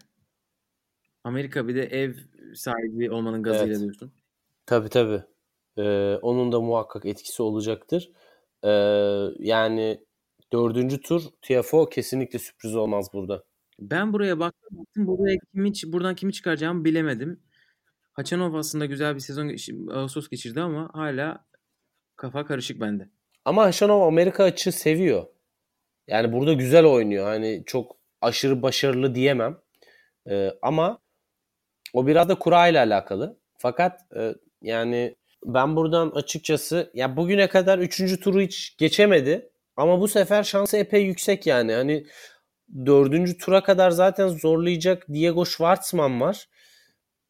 Amerika bir de ev sahibi olmanın gazıyla Evet. diyorsun. Tabii tabii. E, onun da muhakkak etkisi olacaktır. E, yani dördüncü tur Tiafo kesinlikle sürpriz olmaz burada. Ben buraya baktım. baktım, Buraya kimi, buradan kimi çıkaracağımı bilemedim. Haçanov aslında güzel bir sezon Ağustos geçirdi ama hala kafa karışık bende. Ama Haşanov Amerika açı seviyor. Yani burada güzel oynuyor. Hani çok aşırı başarılı diyemem. Ee, ama o biraz da kura ile alakalı. Fakat e, yani ben buradan açıkçası ya bugüne kadar 3. turu hiç geçemedi. Ama bu sefer şansı epey yüksek yani. Hani dördüncü tura kadar zaten zorlayacak Diego Schwartzman var.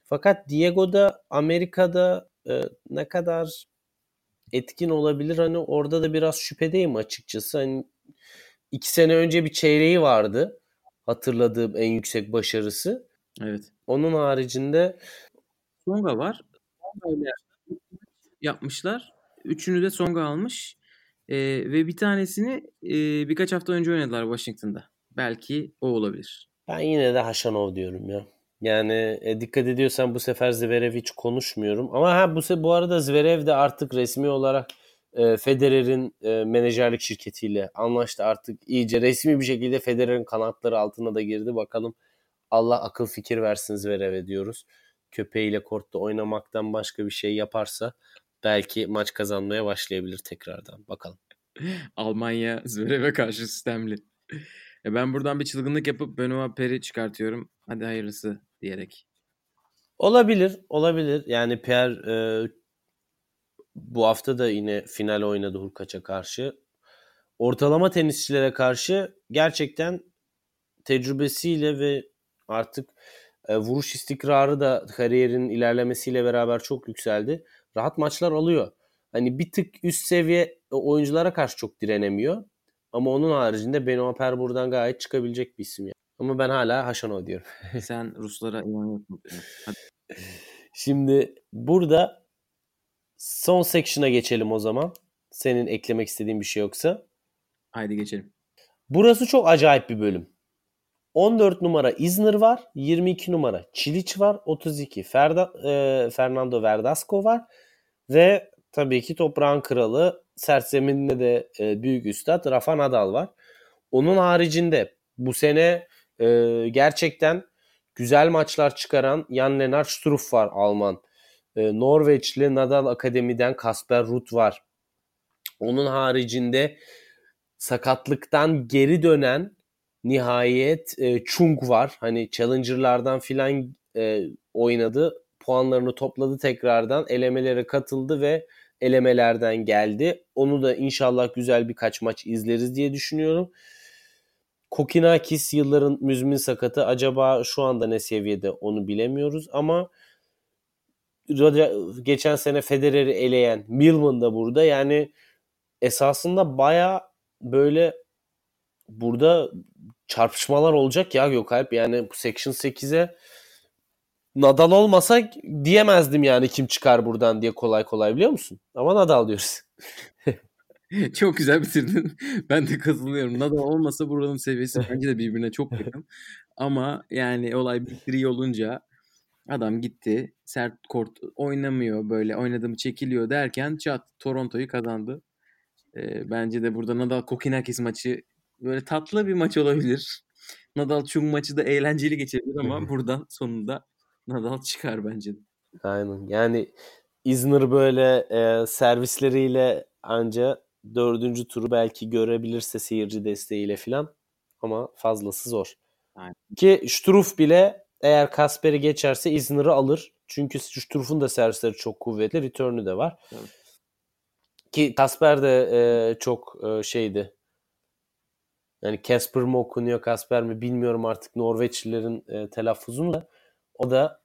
Fakat Diego da Amerika'da e, ne kadar etkin olabilir hani orada da biraz şüphedeyim açıkçası. Hani iki sene önce bir çeyreği vardı. Hatırladığım en yüksek başarısı. Evet. Onun haricinde Songa var. Songa yapmışlar. Üçünü de Songa almış. Ee, ve bir tanesini e, birkaç hafta önce oynadılar Washington'da. Belki o olabilir. ben yine de Haşanov diyorum ya. Yani e, dikkat ediyorsan bu sefer Zverev hiç konuşmuyorum. Ama ha bu se- bu arada Zverev de artık resmi olarak e, Federer'in e, menajerlik şirketiyle anlaştı. Artık iyice resmi bir şekilde Federer'in kanatları altına da girdi. Bakalım Allah akıl fikir versin Zverev'e diyoruz. Köpeğiyle kortta oynamaktan başka bir şey yaparsa belki maç kazanmaya başlayabilir tekrardan. Bakalım. (laughs) Almanya Zverev'e karşı sistemli. E ben buradan bir çılgınlık yapıp Benoit Per'i çıkartıyorum. Hadi hayırlısı diyerek. Olabilir, olabilir. Yani Pierre e, bu hafta da yine final oynadı Hurkaç'a karşı. Ortalama tenisçilere karşı gerçekten tecrübesiyle ve artık e, vuruş istikrarı da kariyerin ilerlemesiyle beraber çok yükseldi. Rahat maçlar alıyor. Hani bir tık üst seviye oyunculara karşı çok direnemiyor. Ama onun haricinde Benoit Per buradan gayet çıkabilecek bir isim. Yani. Ama ben hala Haşanov diyorum. (laughs) Sen Ruslara inanıyorsun. Şimdi burada son section'a geçelim o zaman. Senin eklemek istediğin bir şey yoksa. Haydi geçelim. Burası çok acayip bir bölüm. 14 numara Isner var. 22 numara Çiliç var. 32 Ferda, e, Fernando Verdasco var. Ve tabii ki toprağın kralı sert zeminde de e, büyük üstad Rafa Nadal var. Onun haricinde bu sene e, gerçekten güzel maçlar çıkaran Jan Lennart Struff var Alman. E, Norveçli Nadal Akademi'den Kasper Ruud var. Onun haricinde sakatlıktan geri dönen nihayet e, Chung var. Hani Challenger'lardan filan e, oynadı. Puanlarını topladı tekrardan. Elemelere katıldı ve elemelerden geldi. Onu da inşallah güzel birkaç maç izleriz diye düşünüyorum. Kokinakis yılların müzmin sakatı. Acaba şu anda ne seviyede onu bilemiyoruz ama geçen sene Federer'i eleyen Milman da burada. Yani esasında baya böyle burada çarpışmalar olacak ya Gökalp. Yani bu Section 8'e Nadal olmasa diyemezdim yani kim çıkar buradan diye kolay kolay biliyor musun? Ama Nadal diyoruz. (laughs) çok güzel bitirdin. Ben de katılıyorum. Nadal olmasa buranın seviyesi (laughs) bence de birbirine çok yakın. Ama yani olay bir olunca adam gitti. Sert kort oynamıyor böyle oynadığım çekiliyor derken çat Toronto'yu kazandı. Ee, bence de burada Nadal Kokinakis maçı böyle tatlı bir maç olabilir. Nadal Chung maçı da eğlenceli geçebilir ama buradan sonunda Nadal çıkar bence. Aynen. Yani Isner böyle e, servisleriyle anca dördüncü turu belki görebilirse seyirci desteğiyle filan ama fazlası zor. Aynen. Ki Struff bile eğer Kasper'i geçerse Isner'ı alır. Çünkü Struff'un da servisleri çok kuvvetli. Return'ü de var. Evet. Ki Kasper de e, çok e, şeydi. Yani Casper mı okunuyor Kasper mi bilmiyorum artık Norveçlilerin e, telaffuzunu da. O da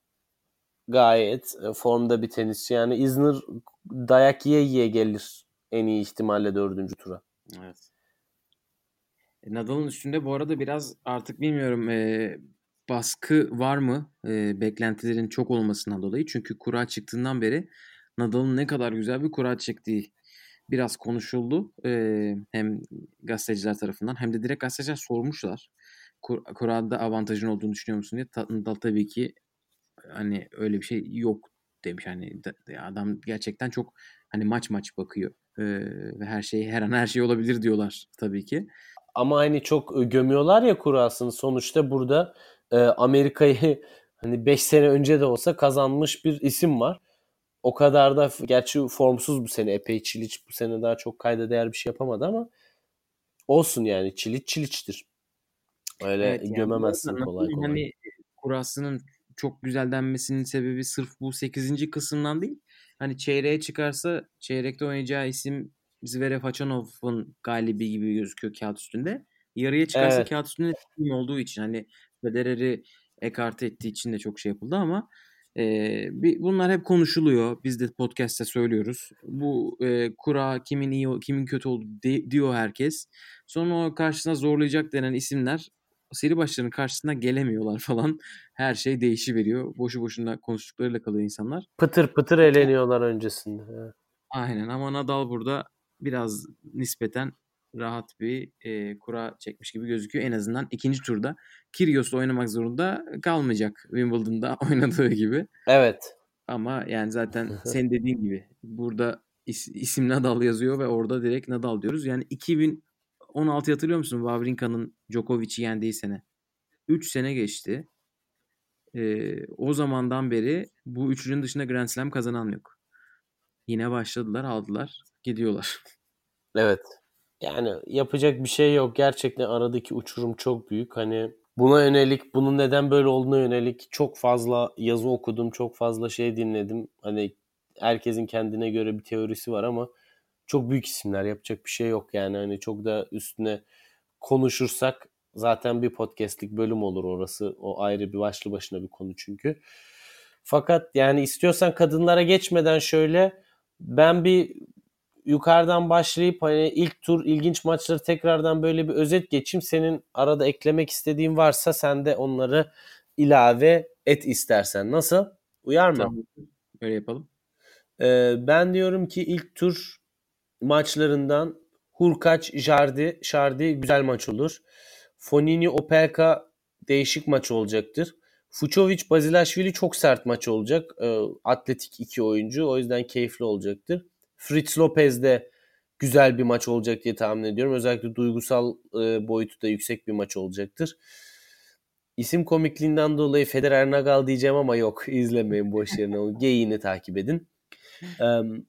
gayet e, formda bir tenisçi. Yani Isner dayak yiye yiye gelir en iyi ihtimalle dördüncü tura. Evet. E, Nadal'ın üstünde bu arada biraz artık bilmiyorum e, baskı var mı e, beklentilerin çok olmasından dolayı. Çünkü kura çıktığından beri Nadal'ın ne kadar güzel bir kura çektiği biraz konuşuldu. E, hem gazeteciler tarafından hem de direkt gazeteciler sormuşlar. Kur, kurada avantajın olduğunu düşünüyor musun diye. Nadal tabii ki hani öyle bir şey yok demiş. Hani adam gerçekten çok hani maç maç bakıyor. Ee, ve her şey her an her şey olabilir diyorlar tabii ki. Ama hani çok gömüyorlar ya kurasını. Sonuçta burada e, Amerika'yı (laughs) hani 5 sene önce de olsa kazanmış bir isim var. O kadar da gerçi formsuz bu sene epey Çiliç bu sene daha çok kayda değer bir şey yapamadı ama olsun yani Çiliç Çiliç'tir. Öyle evet, yani gömemezsin kolay kolay. Hani kurasının çok güzel denmesinin sebebi sırf bu 8. kısımdan değil. Hani çeyreğe çıkarsa çeyrekte oynayacağı isim Zverev Hachanov'un galibi gibi gözüküyor kağıt üstünde. Yarıya çıkarsa evet. kağıt üstünde team olduğu için hani Federer'i ekarte ettiği için de çok şey yapıldı ama e, bir, bunlar hep konuşuluyor. Biz de podcast'te söylüyoruz. Bu e, kura kimin iyi kimin kötü oldu de, diyor herkes. Sonra o karşısına zorlayacak denen isimler seri başlarının karşısına gelemiyorlar (laughs) falan. Her şey değişiveriyor. Boşu boşuna konuştuklarıyla kalıyor insanlar. Pıtır pıtır eğleniyorlar öncesinde. Aynen ama Nadal burada biraz nispeten rahat bir e, kura çekmiş gibi gözüküyor. En azından ikinci turda Kyrgios'la oynamak zorunda kalmayacak Wimbledon'da (laughs) oynadığı gibi. Evet. Ama yani zaten (laughs) sen dediğin gibi burada is, isim Nadal yazıyor ve orada direkt Nadal diyoruz. Yani 2000 16 hatırlıyor musun? Wawrinka'nın Djokovic'i yendiği sene. 3 sene geçti. Ee, o zamandan beri bu üçünün dışında Grand Slam kazanan yok. Yine başladılar, aldılar, gidiyorlar. (laughs) Evet. Yani yapacak bir şey yok. Gerçekten aradaki uçurum çok büyük. Hani buna yönelik, bunun neden böyle olduğuna yönelik çok fazla yazı okudum, çok fazla şey dinledim. Hani herkesin kendine göre bir teorisi var ama çok büyük isimler yapacak bir şey yok yani hani çok da üstüne konuşursak zaten bir podcastlik bölüm olur orası. O ayrı bir başlı başına bir konu çünkü. Fakat yani istiyorsan kadınlara geçmeden şöyle ben bir yukarıdan başlayıp hani ilk tur ilginç maçları tekrardan böyle bir özet geçeyim. Senin arada eklemek istediğin varsa sen de onları ilave et istersen. Nasıl? Uyar mı? Tamam. Öyle yapalım. Ee, ben diyorum ki ilk tur maçlarından Hurkaç, Jardi, Şardi güzel maç olur. Fonini, Opelka değişik maç olacaktır. Fucovic, Bazilashvili çok sert maç olacak. E, atletik iki oyuncu. O yüzden keyifli olacaktır. Fritz Lopez de güzel bir maç olacak diye tahmin ediyorum. Özellikle duygusal e, boyutu da yüksek bir maç olacaktır. İsim komikliğinden dolayı Federer Nagal diyeceğim ama yok (laughs) izlemeyin boş yerine. O takip edin. Um,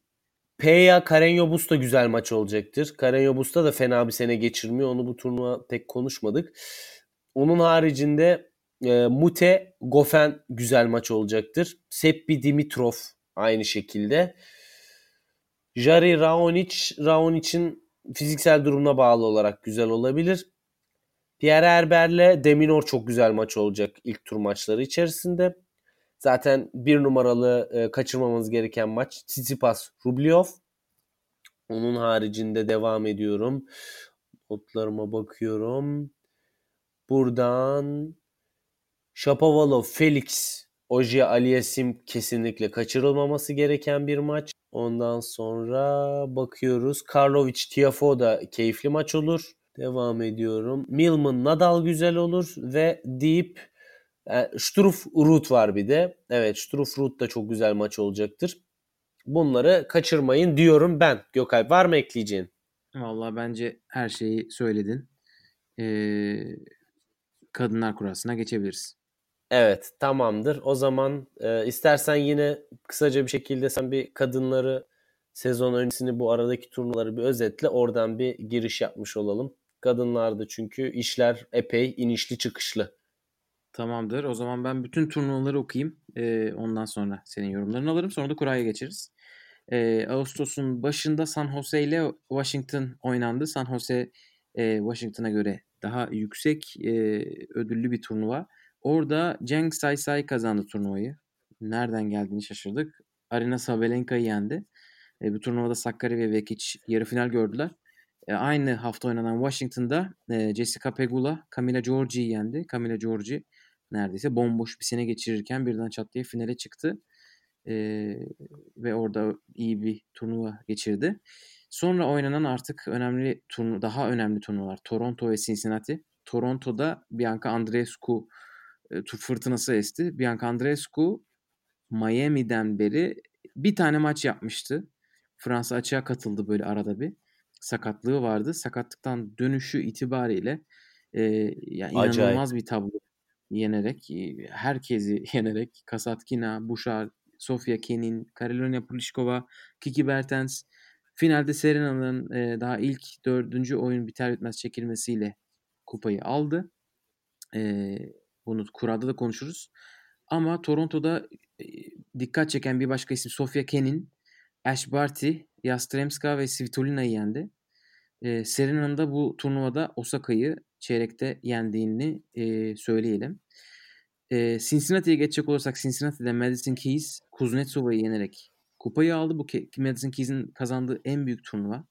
Peya Carreño Busta güzel maç olacaktır. Carreño Busta da fena bir sene geçirmiyor. Onu bu turnuva pek konuşmadık. Onun haricinde e, Mute Gofen güzel maç olacaktır. Seppi Dimitrov aynı şekilde. Jari Raonic, Raonic'in fiziksel durumuna bağlı olarak güzel olabilir. Pierre Herber'le Deminor çok güzel maç olacak ilk tur maçları içerisinde. Zaten bir numaralı e, kaçırmamamız gereken maç Tsitsipas Rublev. Onun haricinde devam ediyorum. Notlarıma bakıyorum. Buradan Shapovalov Felix Ojiye Aliyesim kesinlikle kaçırılmaması gereken bir maç. Ondan sonra bakıyoruz. Karlovic Tiafo da keyifli maç olur. Devam ediyorum. Milman Nadal güzel olur ve Deep e, Struff Ruth var bir de. Evet Struff Ruth da çok güzel maç olacaktır. Bunları kaçırmayın diyorum ben. Gökalp var mı ekleyeceğin? Vallahi bence her şeyi söyledin. Ee, kadınlar kurasına geçebiliriz. Evet tamamdır. O zaman e, istersen yine kısaca bir şekilde sen bir kadınları sezon öncesini bu aradaki turnuvaları bir özetle oradan bir giriş yapmış olalım. Kadınlarda çünkü işler epey inişli çıkışlı. Tamamdır. O zaman ben bütün turnuvaları okuyayım. Ee, ondan sonra senin yorumlarını alırım. Sonra da kuraya geçeriz. Ee, Ağustos'un başında San Jose ile Washington oynandı. San Jose e, Washington'a göre daha yüksek e, ödüllü bir turnuva. Orada Cenk Saysay kazandı turnuvayı. Nereden geldiğini şaşırdık. Arina Sabalenka'yı yendi. E, bu turnuvada Sakkari ve Vekic yarı final gördüler. E, aynı hafta oynanan Washington'da e, Jessica Pegula Camila Giorgi'yi yendi. Camila Giorgi neredeyse bomboş bir sene geçirirken birden çat diye finale çıktı. E, ve orada iyi bir turnuva geçirdi. Sonra oynanan artık önemli turnu daha önemli turnuvalar Toronto ve Cincinnati. Toronto'da Bianca Andreescu e, fırtınası esti. Bianca Andreescu Miami'den beri bir tane maç yapmıştı. Fransa açığa katıldı böyle arada bir. Sakatlığı vardı. Sakatlıktan dönüşü itibariyle e, yani inanılmaz Acayip. bir tablo yenerek, herkesi (laughs) yenerek Kasatkina, Bouchard, Sofia Kenin, Karolina Pliskova, Kiki Bertens finalde Serena'nın e, daha ilk dördüncü oyun biter bitmez çekilmesiyle kupayı aldı. E, bunu kurada da konuşuruz. Ama Toronto'da e, dikkat çeken bir başka isim Sofia Kenin, Ash Barty, Yastremska ve Svitolina'yı yendi. E, Serena'nın da bu turnuvada Osaka'yı çeyrekte yendiğini e, söyleyelim. E, Cincinnati'ye geçecek olursak Cincinnati'de Madison Keys Kuznetsova'yı yenerek kupayı aldı. Bu Madison Keys'in kazandığı en büyük turnuva.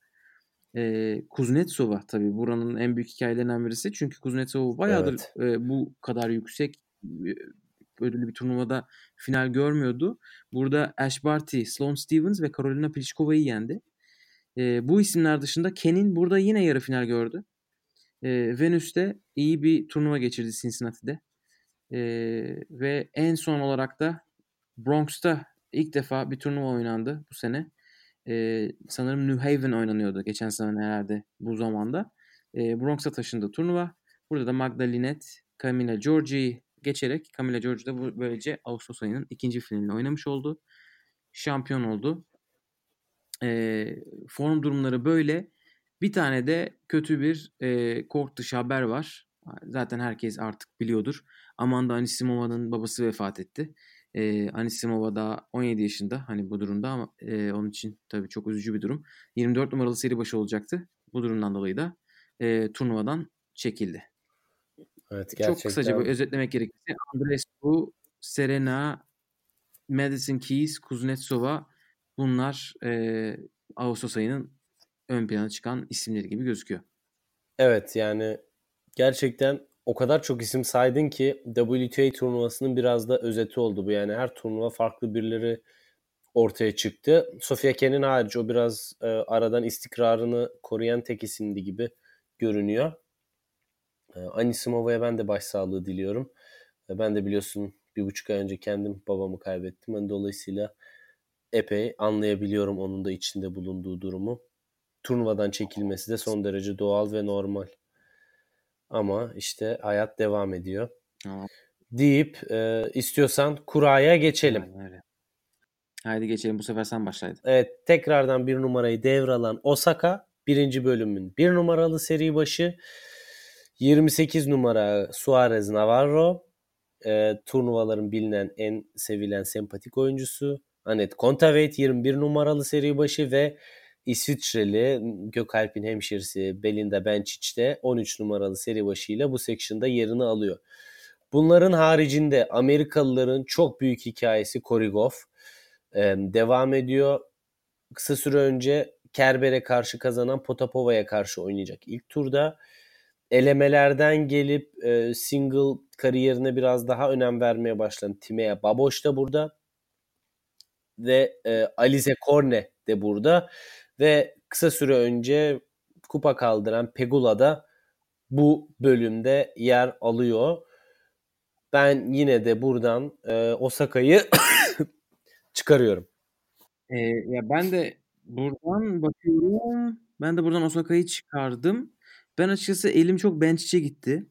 E, Kuznetsova tabii buranın en büyük hikayelerinden birisi. Çünkü Kuznetsova bayağıdır evet. e, bu kadar yüksek ödüllü bir turnuvada final görmüyordu. Burada Ash Barty, Sloane Stevens ve Karolina Pliškova'yı yendi. E, bu isimler dışında Ken'in burada yine yarı final gördü. E, Venüs'te iyi bir turnuva geçirdi Cincinnati'de. E, ve en son olarak da Bronx'ta ilk defa bir turnuva oynandı bu sene. E, sanırım New Haven oynanıyordu geçen sene herhalde bu zamanda. E, Bronx'a taşındı turnuva. Burada da Magdalinet, Camila Giorgi geçerek Camila Giorgi de böylece Ağustos ayının ikinci finalini oynamış oldu. Şampiyon oldu. E, form durumları böyle. Bir tane de kötü bir e, kort dışı haber var. Zaten herkes artık biliyordur. Amanda Anisimova'nın babası vefat etti. E, Anisimova da 17 yaşında hani bu durumda ama e, onun için tabii çok üzücü bir durum. 24 numaralı seri başı olacaktı. Bu durumdan dolayı da e, turnuvadan çekildi. Evet, gerçekten. Çok kısaca bir özetlemek gerekirse Andreescu, Serena, Madison Keys, Kuznetsova bunlar e, Ağustos ayının ön plana çıkan isimleri gibi gözüküyor. Evet yani gerçekten o kadar çok isim saydın ki WTA turnuvasının biraz da özeti oldu bu. Yani her turnuva farklı birileri ortaya çıktı. Sofia Kenin harici o biraz e, aradan istikrarını koruyan tek isimdi gibi görünüyor. E, Anisimova'ya ben de başsağlığı diliyorum. E, ben de biliyorsun bir buçuk ay önce kendim babamı kaybettim. Ben dolayısıyla epey anlayabiliyorum onun da içinde bulunduğu durumu. Turnuvadan çekilmesi de son derece doğal ve normal. Ama işte hayat devam ediyor. Tamam. Deyip e, istiyorsan kuraya geçelim. Aynen. Haydi geçelim bu sefer sen başlaydın. Evet tekrardan bir numarayı devralan Osaka birinci bölümün bir numaralı seri başı 28 numara Suarez Navarro e, turnuvaların bilinen en sevilen sempatik oyuncusu. Anet Kontaveit 21 numaralı seri başı ve İsviçreli Gökalp'in hemşirisi Belinda Bencic de 13 numaralı seri başıyla bu section'da yerini alıyor. Bunların haricinde Amerikalıların çok büyük hikayesi Korigov ee, devam ediyor. Kısa süre önce Kerber'e karşı kazanan Potapova'ya karşı oynayacak ilk turda. elemelerden gelip e, single kariyerine biraz daha önem vermeye başlayan Timea Baboş da burada ve e, Alize Korne de burada ve kısa süre önce kupa kaldıran Pegula da bu bölümde yer alıyor. Ben yine de buradan e, Osaka'yı (coughs) çıkarıyorum. E, ya ben de buradan bakıyorum. Ben de buradan Osaka'yı çıkardım. Ben açıkçası elim çok bench'e gitti.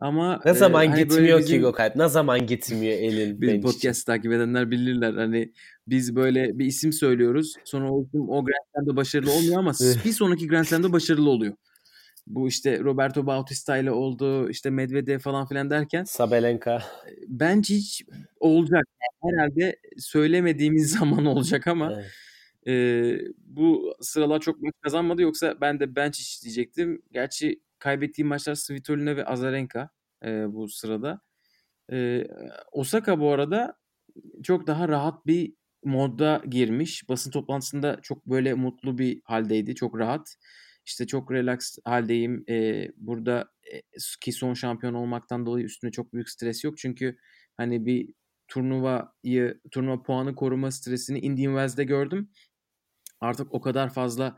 Ama ne zaman e, hani gitmiyor bizim, ki Gökalp? Ne zaman gitmiyor (laughs) elin bench podcast takip edenler bilirler. Hani biz böyle bir isim söylüyoruz. Sonra o isim o Grand Slam'da başarılı olmuyor ama (laughs) bir sonraki Grand Slam'da başarılı oluyor. Bu işte Roberto Bautista ile oldu, işte Medvedev falan filan derken Sabalenka. Bence hiç olacak. Herhalde söylemediğimiz (laughs) zaman olacak ama evet. e, bu sıralar çok maç kazanmadı yoksa ben de bench diyecektim. Gerçi kaybettiğim maçlar Svitolina ve Azarenka e, bu sırada. E, Osaka bu arada çok daha rahat bir modda girmiş. Basın toplantısında çok böyle mutlu bir haldeydi. Çok rahat. İşte çok relax haldeyim. E, burada e, ki son şampiyon olmaktan dolayı üstüne çok büyük stres yok. Çünkü hani bir turnuvayı, turnuva puanı koruma stresini Indian Wells'de gördüm. Artık o kadar fazla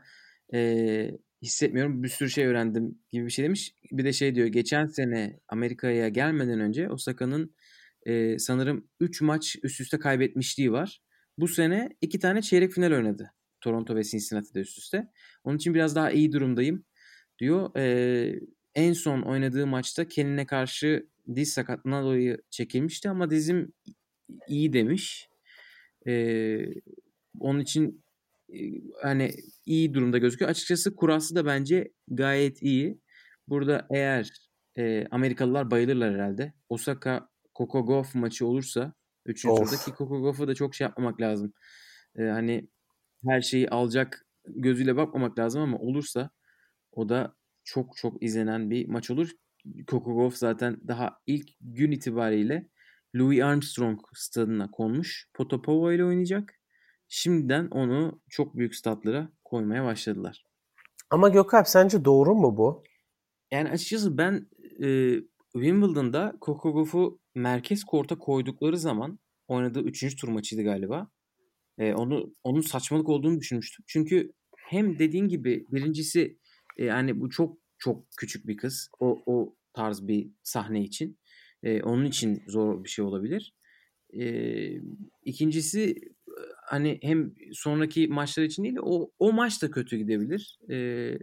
e, hissetmiyorum. Bir sürü şey öğrendim gibi bir şey demiş. Bir de şey diyor. Geçen sene Amerika'ya gelmeden önce Osaka'nın e, sanırım 3 maç üst üste kaybetmişliği var. Bu sene 2 tane çeyrek final oynadı. Toronto ve Cincinnati'de üst üste. Onun için biraz daha iyi durumdayım diyor. E, en son oynadığı maçta kendine karşı diz sakatlığına dolayı çekilmişti ama dizim iyi demiş. E, onun için hani iyi durumda gözüküyor. Açıkçası kurası da bence gayet iyi. Burada eğer e, Amerikalılar bayılırlar herhalde. Osaka Gauff maçı olursa 3. turdaki Gauff'a da çok şey yapmamak lazım. E, hani her şeyi alacak gözüyle bakmamak lazım ama olursa o da çok çok izlenen bir maç olur. Gauff zaten daha ilk gün itibariyle Louis Armstrong stadına konmuş. Potapova ile oynayacak. Şimdiden onu çok büyük statlara koymaya başladılar. Ama Gökalp sence doğru mu bu? Yani açıkçası ben e, Wimbledon'da Coco Gauff'u merkez korta koydukları zaman oynadığı 3. tur maçıydı galiba. E, onu onun saçmalık olduğunu düşünmüştüm. Çünkü hem dediğin gibi birincisi e, yani bu çok çok küçük bir kız. O o tarz bir sahne için. E, onun için zor bir şey olabilir. E, ikincisi hani hem sonraki maçlar için değil o o maç da kötü gidebilir. E,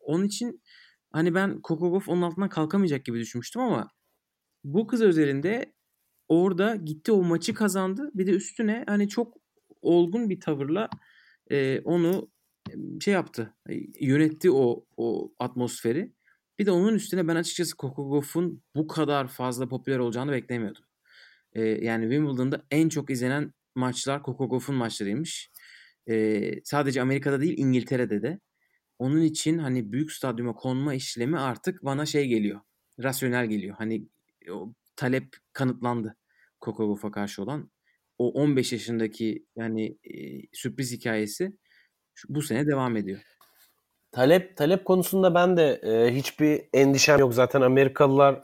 onun için hani ben Kokogov onun altından kalkamayacak gibi düşünmüştüm ama bu kız özelinde orada gitti o maçı kazandı. Bir de üstüne hani çok olgun bir tavırla e, onu şey yaptı. Yönetti o o atmosferi. Bir de onun üstüne ben açıkçası Gauff'un bu kadar fazla popüler olacağını beklemiyordum. E, yani Wimbledon'da en çok izlenen maçlar Coco Gauff'un maçlarıymış. E, sadece Amerika'da değil İngiltere'de de. Onun için hani büyük stadyuma konma işlemi artık bana şey geliyor. Rasyonel geliyor. Hani o talep kanıtlandı Coco Gauff'a karşı olan o 15 yaşındaki yani e, sürpriz hikayesi bu sene devam ediyor. Talep talep konusunda ben de e, hiçbir endişem yok. Zaten Amerikalılar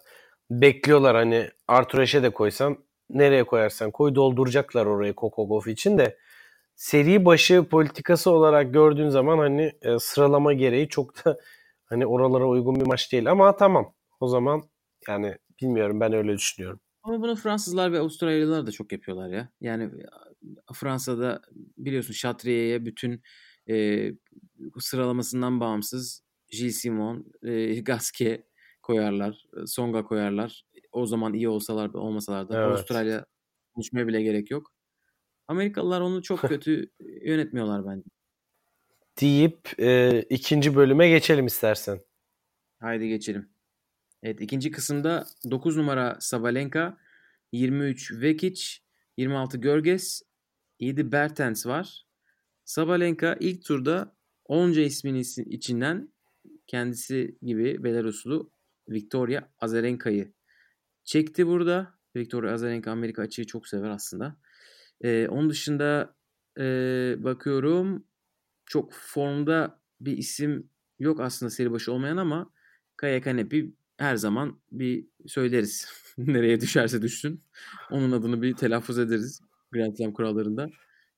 bekliyorlar hani Arthur Ashe de koysan nereye koyarsan koy dolduracaklar orayı Kokogov için de seri başı politikası olarak gördüğün zaman hani e, sıralama gereği çok da (laughs) hani oralara uygun bir maç değil ama tamam o zaman yani bilmiyorum ben öyle düşünüyorum. Ama bunu Fransızlar ve Avustralyalılar da çok yapıyorlar ya. Yani Fransa'da biliyorsun Chatrier'e bütün e, sıralamasından bağımsız Gilles Simon, e, (laughs) Gasquet koyarlar, Songa koyarlar. O zaman iyi olsalar da olmasalar da evet. Avustralya konuşmaya bile gerek yok. Amerikalılar onu çok kötü yönetmiyorlar bence. Deyip e, ikinci bölüme geçelim istersen. Haydi geçelim. Evet ikinci kısımda 9 numara Sabalenka, 23 Vekic, 26 Görges, 7 Bertens var. Sabalenka ilk turda onca ismin içinden kendisi gibi Belaruslu Victoria Azarenka'yı çekti burada. Victoria Azarenka Amerika açığı çok sever aslında. Ee, onun dışında e, bakıyorum çok formda bir isim yok aslında seri başı olmayan ama Kaya Kanepi her zaman bir söyleriz. (laughs) Nereye düşerse düşsün. Onun adını bir telaffuz ederiz Grand Slam kurallarında.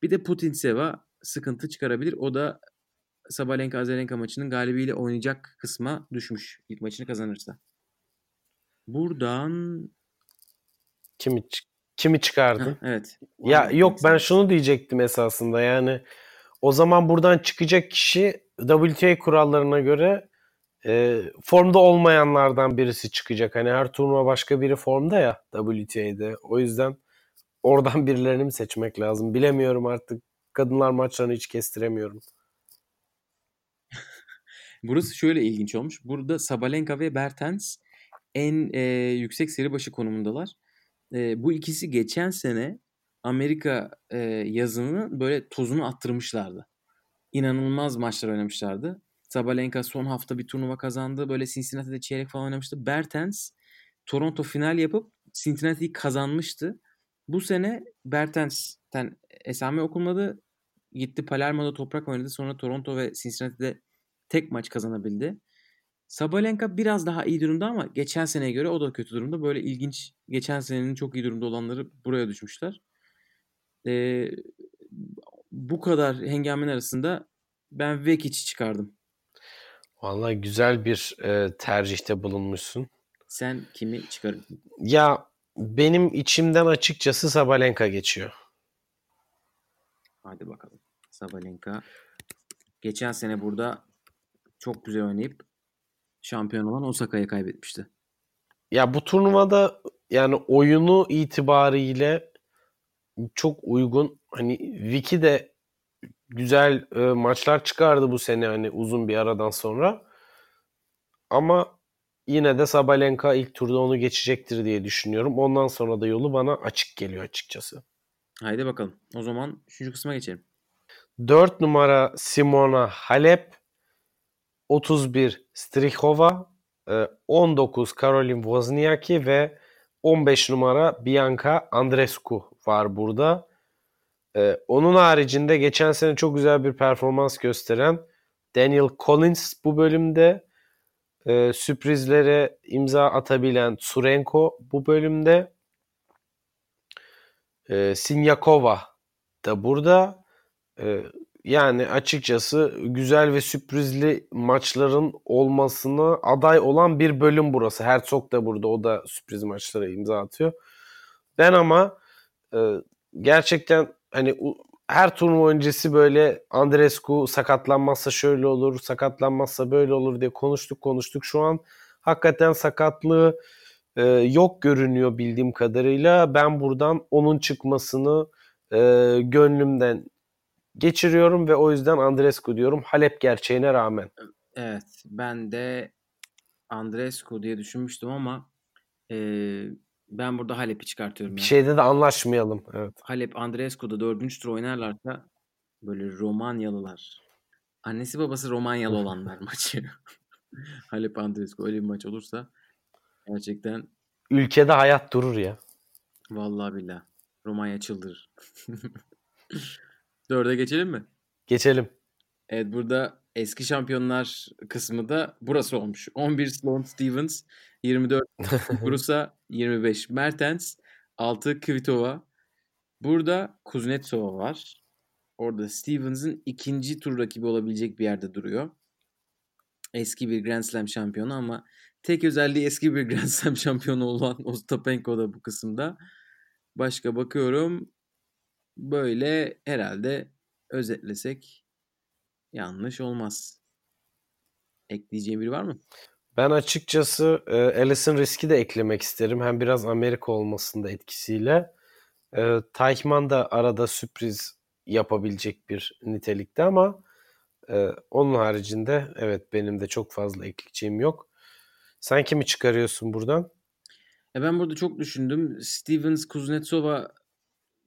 Bir de Putin Seva sıkıntı çıkarabilir. O da Sabalenka Azarenka maçının galibiyle oynayacak kısma düşmüş. İlk maçını kazanırsa. Buradan Kimi kimi çıkardın? Evet. Ya yok ben şunu diyecektim esasında yani o zaman buradan çıkacak kişi WTA kurallarına göre e, formda olmayanlardan birisi çıkacak. Hani her turnuva başka biri formda ya WTA'de. O yüzden oradan (laughs) birilerini mi seçmek lazım? Bilemiyorum artık. Kadınlar maçlarını hiç kestiremiyorum. (laughs) Burası şöyle ilginç olmuş. Burada Sabalenka ve Bertens en e, yüksek seri başı konumundalar. E, bu ikisi geçen sene Amerika e, yazını böyle tozunu attırmışlardı. İnanılmaz maçlar oynamışlardı. Sabalenka son hafta bir turnuva kazandı. Böyle Cincinnati'de çeyrek falan oynamıştı. Bertens Toronto final yapıp Cincinnati'yi kazanmıştı. Bu sene Bertens'ten esame okunmadı. Gitti Palermo'da toprak oynadı. Sonra Toronto ve Cincinnati'de tek maç kazanabildi. Sabalenka biraz daha iyi durumda ama geçen seneye göre o da kötü durumda. Böyle ilginç geçen senenin çok iyi durumda olanları buraya düşmüşler. Ee, bu kadar hengamenin arasında ben Vekic'i çıkardım. Vallahi güzel bir e, tercihte bulunmuşsun. Sen kimi çıkarırdın? Ya benim içimden açıkçası Sabalenka geçiyor. Hadi bakalım. Sabalenka geçen sene burada çok güzel oynayıp şampiyon olan Osaka'ya kaybetmişti. Ya bu turnuvada yani oyunu itibariyle çok uygun. Hani Vicky de güzel e, maçlar çıkardı bu sene hani uzun bir aradan sonra. Ama yine de Sabalenka ilk turda onu geçecektir diye düşünüyorum. Ondan sonra da yolu bana açık geliyor açıkçası. Haydi bakalım. O zaman üçüncü kısma geçelim. 4 numara Simona Halep, 31 Strihova, 19 e, Caroline Wozniacki ve 15 numara Bianca Andreescu var burada. Ee, onun haricinde geçen sene çok güzel bir performans gösteren Daniel Collins bu bölümde. E, sürprizlere imza atabilen Surenko bu bölümde. E, Sinyakova da burada. E, yani açıkçası güzel ve sürprizli maçların olmasına aday olan bir bölüm burası. Herzog da burada o da sürpriz maçlara imza atıyor. Ben ama e, gerçekten hani her turnuva öncesi böyle Andrescu sakatlanmazsa şöyle olur, sakatlanmazsa böyle olur diye konuştuk konuştuk. Şu an hakikaten sakatlığı e, yok görünüyor bildiğim kadarıyla. Ben buradan onun çıkmasını e, gönlümden geçiriyorum ve o yüzden Andrescu diyorum Halep gerçeğine rağmen. Evet ben de Andrescu diye düşünmüştüm ama e, ben burada Halep'i çıkartıyorum. Bir yani. şeyde de anlaşmayalım. Evet. Halep Andreescu'da dördüncü tur oynarlarsa böyle Romanyalılar. Annesi babası Romanyalı olanlar (laughs) maçı. (laughs) Halep Andreescu öyle bir maç olursa gerçekten ülkede hayat durur ya. Vallahi billah. Romanya çıldırır. (laughs) Dörde geçelim mi? Geçelim. Evet burada eski şampiyonlar kısmı da burası olmuş. 11 Sloane Stevens, 24 Brusa, 25 Mertens, 6 Kvitova. Burada Kuznetsova var. Orada Stevens'ın ikinci tur rakibi olabilecek bir yerde duruyor. Eski bir Grand Slam şampiyonu ama tek özelliği eski bir Grand Slam (laughs) şampiyonu olan Ostapenko da bu kısımda. Başka bakıyorum. Böyle herhalde özetlesek yanlış olmaz. Ekleyeceğim biri var mı? Ben açıkçası e, Risk'i de eklemek isterim. Hem biraz Amerika olmasında etkisiyle. E, Teichmann da arada sürpriz yapabilecek bir nitelikte ama e, onun haricinde evet benim de çok fazla ekleyeceğim yok. Sen kimi çıkarıyorsun buradan? E ben burada çok düşündüm. Stevens Kuznetsova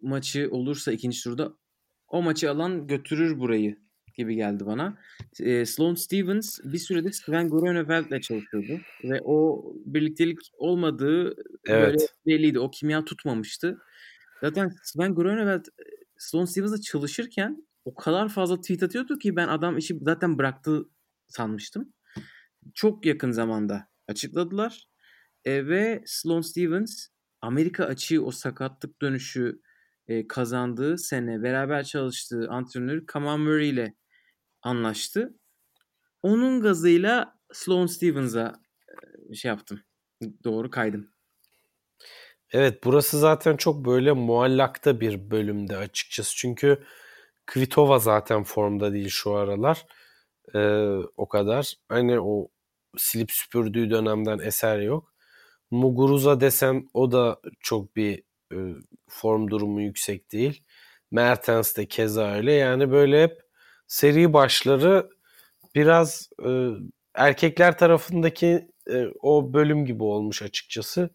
maçı olursa ikinci turda o maçı alan götürür burayı gibi geldi bana. E, Sloane Stevens bir süredir Sven Groeneveld'le çalışıyordu ve o birliktelik olmadığı evet. böyle belliydi. O kimya tutmamıştı. Zaten Sven Groeneveld Sloane Stevens'la çalışırken o kadar fazla tweet atıyordu ki ben adam işi zaten bıraktı sanmıştım. çok yakın zamanda açıkladılar. E, ve Sloane Stevens Amerika açığı o sakatlık dönüşü e, kazandığı sene beraber çalıştığı antrenör Kamal Murray ile anlaştı. Onun gazıyla Sloane Stevens'a şey yaptım. Doğru kaydım. Evet burası zaten çok böyle muallakta bir bölümde açıkçası. Çünkü Kvitova zaten formda değil şu aralar. Ee, o kadar. Hani o silip süpürdüğü dönemden eser yok. Muguruza desen o da çok bir e, form durumu yüksek değil. Mertens de keza öyle. Yani böyle hep seri başları biraz e, erkekler tarafındaki e, o bölüm gibi olmuş açıkçası.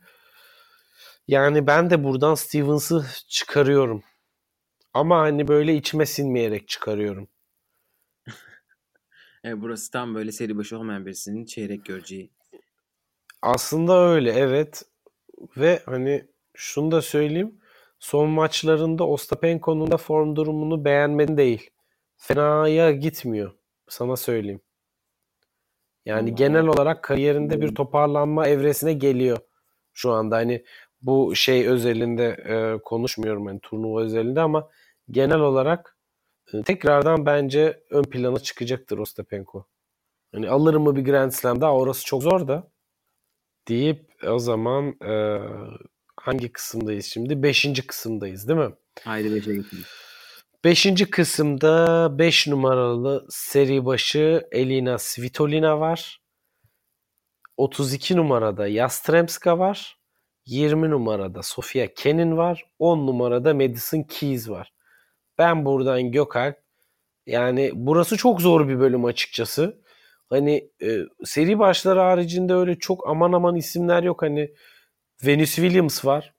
Yani ben de buradan Stevens'ı çıkarıyorum. Ama hani böyle içime sinmeyerek çıkarıyorum. (laughs) e, burası tam böyle seri başı olmayan birisinin çeyrek göreceği. Aslında öyle evet. Ve hani şunu da söyleyeyim. Son maçlarında Ostapenko'nun da form durumunu beğenmedi değil. Fenaya gitmiyor. Sana söyleyeyim. Yani Allah genel olarak kariyerinde bir toparlanma evresine geliyor şu anda. Hani bu şey özelinde e, konuşmuyorum hani turnuva özelinde ama genel olarak e, tekrardan bence ön plana çıkacaktır Ostapenko. Hani alır mı bir Grand Slam daha orası çok zor da deyip o zaman e, hangi kısımdayız şimdi? Beşinci kısımdayız değil mi? Haydi beşe geçelim. Beşinci kısımda 5 beş numaralı seri başı Elina Svitolina var. 32 numarada Yastremska var. 20 numarada Sofia Kenin var. 10 numarada Madison Keys var. Ben buradan Gökalp yani burası çok zor bir bölüm açıkçası. Hani e, seri başları haricinde öyle çok aman aman isimler yok. Hani Venus Williams var.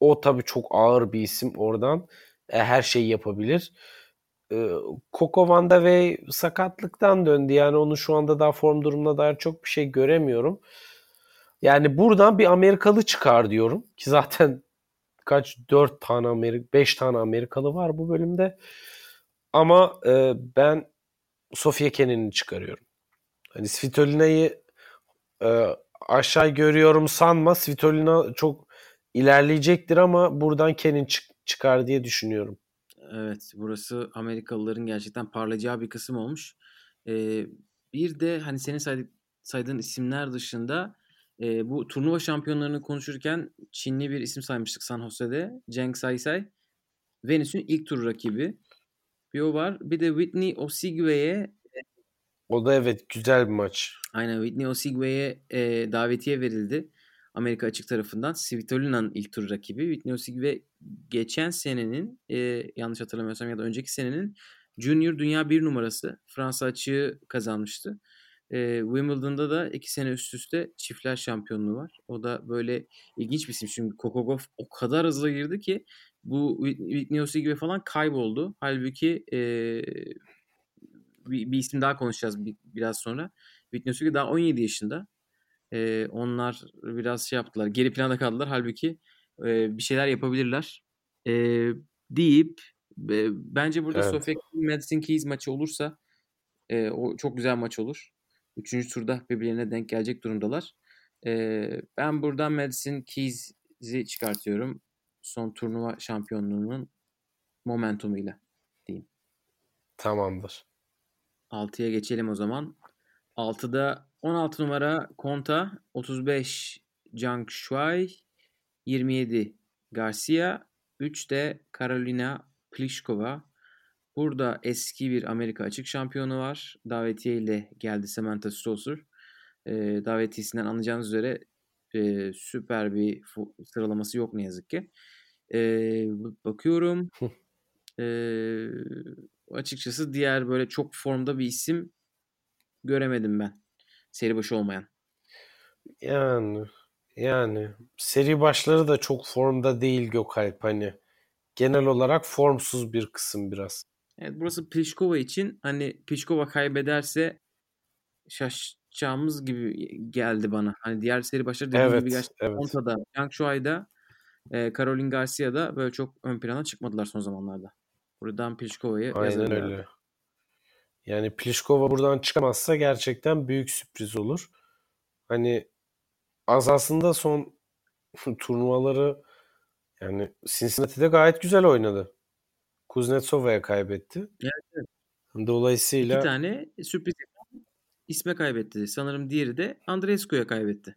O tabii çok ağır bir isim oradan. E, her şeyi yapabilir. E, Coco Van de Wey sakatlıktan döndü. Yani onun şu anda daha form durumuna dair çok bir şey göremiyorum. Yani buradan bir Amerikalı çıkar diyorum. Ki zaten kaç 4 tane Amerik 5 tane Amerikalı var bu bölümde. Ama e, ben Sofia Kenin'i çıkarıyorum. Hani Svitolina'yı e, aşağı görüyorum sanma. Svitolina çok ilerleyecektir ama buradan Kenin çık çıkar diye düşünüyorum. Evet burası Amerikalıların gerçekten parlayacağı bir kısım olmuş. Ee, bir de hani senin saydık, saydığın isimler dışında e, bu turnuva şampiyonlarını konuşurken Çinli bir isim saymıştık San Jose'de. Zheng Saisai. Venüs'ün ilk tur rakibi. Bir o var. Bir de Whitney Osigwe'ye o da evet güzel bir maç. Aynen Whitney Osigwe'ye e, davetiye verildi. Amerika açık tarafından. Svitolina'nın ilk tur rakibi. Whitney Osigwe geçen senenin e, yanlış hatırlamıyorsam ya da önceki senenin Junior Dünya bir numarası. Fransa açığı kazanmıştı. E, Wimbledon'da da iki sene üst üste çiftler şampiyonluğu var. O da böyle ilginç bir isim. Çünkü Gauff o kadar hızlı girdi ki bu Whitney Osigwe falan kayboldu. Halbuki e, bir, bir isim daha konuşacağız bir, biraz sonra. Whitney Osigwe daha 17 yaşında. E, onlar biraz şey yaptılar. Geri planda kaldılar. Halbuki e, bir şeyler yapabilirler. E, deyip e, bence burada evet. Sofia Madison Keys maçı olursa e, o çok güzel maç olur. Üçüncü turda birbirlerine denk gelecek durumdalar. E, ben buradan Madison Keys'i çıkartıyorum. Son turnuva şampiyonluğunun momentumuyla diyeyim. Tamamdır. 6'ya geçelim o zaman. 6'da 16 numara Konta, 35 Zhang Shuai, 27 Garcia, 3 de Carolina Pliskova. Burada eski bir Amerika açık şampiyonu var. Davetiye ile geldi Samantha Stosur. E, davetiyesinden anlayacağınız üzere e, süper bir sıralaması yok ne yazık ki. E, bakıyorum. e, açıkçası diğer böyle çok formda bir isim göremedim ben. Seri başı olmayan. Yani yani seri başları da çok formda değil Gökalp hani. Genel olarak formsuz bir kısım biraz. Evet burası Pliskova için hani Pliskova kaybederse şaşacağımız gibi geldi bana. Hani diğer seri başları dediğim evet, gibi gerçekten evet. Monta'da, Yang Shuai'da, e, Caroline Garcia'da böyle çok ön plana çıkmadılar son zamanlarda. Buradan Pliškova'yı Aynen öyle. Yani Pliskova buradan çıkamazsa gerçekten büyük sürpriz olur. Hani az aslında son (laughs) turnuvaları yani Cincinnati'de gayet güzel oynadı. Kuznetsova'ya kaybetti. Evet. Dolayısıyla İki tane sürpriz isme kaybetti. Sanırım diğeri de Andreescu'ya kaybetti.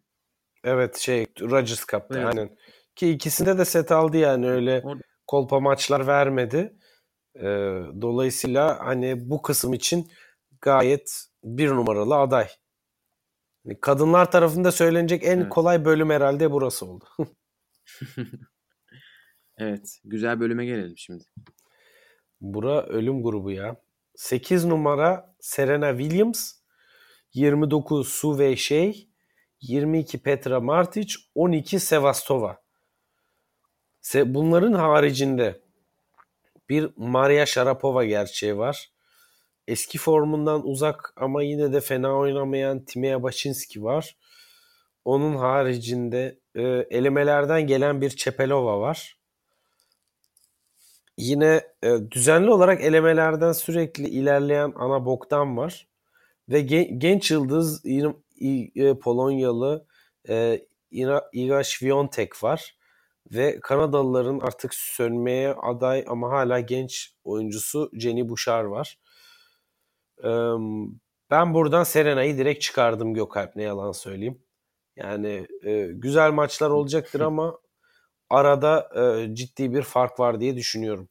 evet şey Rogers Cup'ta Evet. aynen. Ki ikisinde de set aldı yani öyle Orada- kolpa maçlar vermedi. Ee, dolayısıyla hani bu kısım için gayet bir numaralı aday. Yani Kadınlar tarafında söylenecek en Evet. kolay bölüm herhalde burası oldu. (laughs) Evet. Güzel bölüme gelelim şimdi. Bura ölüm grubu ya. 8 numara Serena Williams, 29 Sue Shea, 22 Petra Martic, 12 Sevastova. Se- Bunların haricinde bir Maria Sharapova gerçeği var. Eski formundan uzak ama yine de fena oynamayan Timea Baczynski var. Onun haricinde e, elemelerden gelen bir Çepelova var. Yine e, düzenli olarak elemelerden sürekli ilerleyen Ana Bogdan var. Ve gen- genç yıldız e, Polonyalı e, Iga Świątek var. Ve Kanadalıların artık sönmeye aday ama hala genç oyuncusu Jenny Bouchard var. E, ben buradan Serena'yı direkt çıkardım Gökalp ne yalan söyleyeyim. Yani e, güzel maçlar olacaktır (laughs) ama arada e, ciddi bir fark var diye düşünüyorum.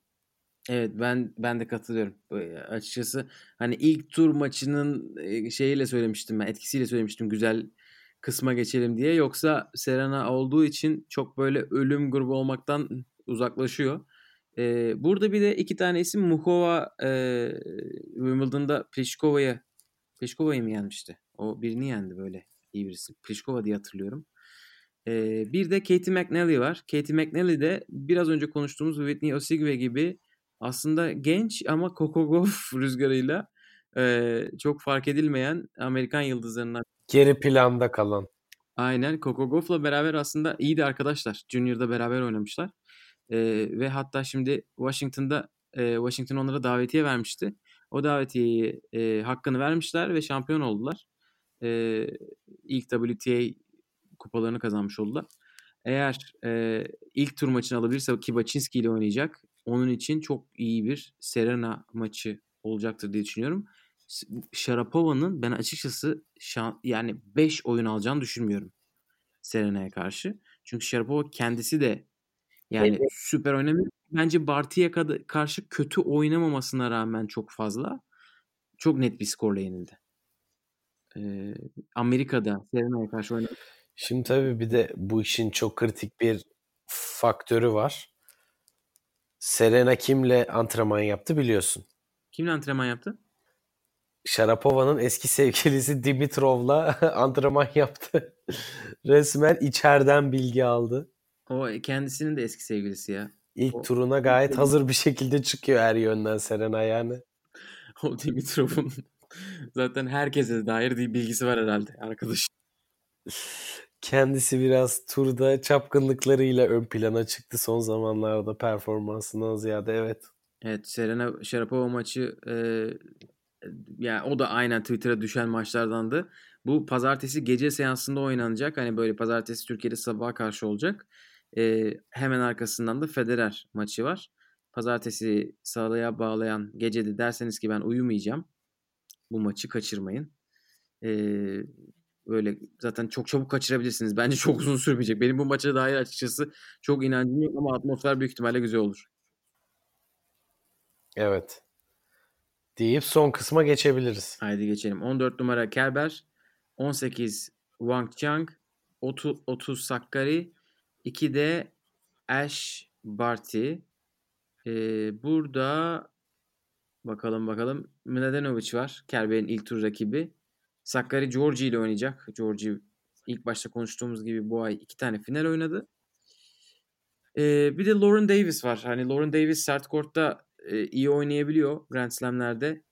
Evet ben ben de katılıyorum. Böyle Açıkçası hani ilk tur maçının e, şeyiyle söylemiştim ben etkisiyle söylemiştim güzel kısma geçelim diye. Yoksa Serena olduğu için çok böyle ölüm grubu olmaktan uzaklaşıyor. Ee, burada bir de iki tane isim Muhova e, Wimbledon'da Pliškova'ya Pliškova'yı mı yenmişti? O birini yendi böyle iyi birisi. Pliškova diye hatırlıyorum. Ee, bir de Katie McNally var. Katie McNally de biraz önce konuştuğumuz Whitney Osigwe gibi aslında genç ama Gauff (laughs) rüzgarıyla e, çok fark edilmeyen Amerikan yıldızlarından. Geri planda kalan. Aynen Coco Gauff'la beraber aslında iyi de arkadaşlar. Junior'da beraber oynamışlar. E, ve hatta şimdi Washington'da e, Washington onlara davetiye vermişti. O davetiyeyi e, hakkını vermişler ve şampiyon oldular. E, ilk WTA kupalarını kazanmış oldular. Eğer e, ilk tur maçını alabilirse ki Baczynski ile oynayacak. Onun için çok iyi bir Serena maçı olacaktır diye düşünüyorum. Sharapova'nın ben açıkçası şan, yani 5 oyun alacağını düşünmüyorum Serena'ya karşı. Çünkü Sharapova kendisi de yani Evet. süper oynamıyor. Bence Barty'ye karşı kötü oynamamasına rağmen çok fazla çok net bir skorla yenildi. Ee, Amerika'da Serena'ya karşı oynadı. Şimdi tabii bir de bu işin çok kritik bir faktörü var. Serena kimle antrenman yaptı biliyorsun. Kimle antrenman yaptı? Sharapova'nın eski sevgilisi Dimitrov'la (laughs) antrenman yaptı. Resmen içeriden bilgi aldı. O kendisinin de eski sevgilisi ya. İlk O- turuna gayet hazır bir şekilde çıkıyor her yönden Serena yani. (laughs) O Dimitrov'un (laughs) zaten herkese dair bir bilgisi var herhalde arkadaş. Kendisi biraz turda çapkınlıklarıyla ön plana çıktı son zamanlarda performansından ziyade evet. Evet Serena Sharapova maçı e, yani o da aynen Twitter'a düşen maçlardandı. Bu pazartesi gece seansında oynanacak. Hani böyle pazartesi Türkiye'de sabaha karşı olacak. E, hemen arkasından da Federer maçı var. Pazartesi sağlığa bağlayan gecede derseniz ki ben uyumayacağım. Bu maçı kaçırmayın. E, böyle zaten çok çabuk kaçırabilirsiniz. Bence çok uzun sürmeyecek. Benim bu maça dair açıkçası çok inancım yok ama atmosfer büyük ihtimalle güzel olur. Evet. Deyip son kısma geçebiliriz. Haydi geçelim. 14 numara Kerber, 18 Wang Chang, 30, 30 Sakkari, 2 de Ash Barty. Ee, burada bakalım bakalım Mladenovic var. Kerber'in ilk tur rakibi. Sakkari Georgie ile oynayacak. Georgie ilk başta konuştuğumuz gibi bu ay iki tane final oynadı. Ee, bir de Lauren Davis var. Hani Lauren Davis sert kortta e, iyi oynayabiliyor Grand Slam'lerde.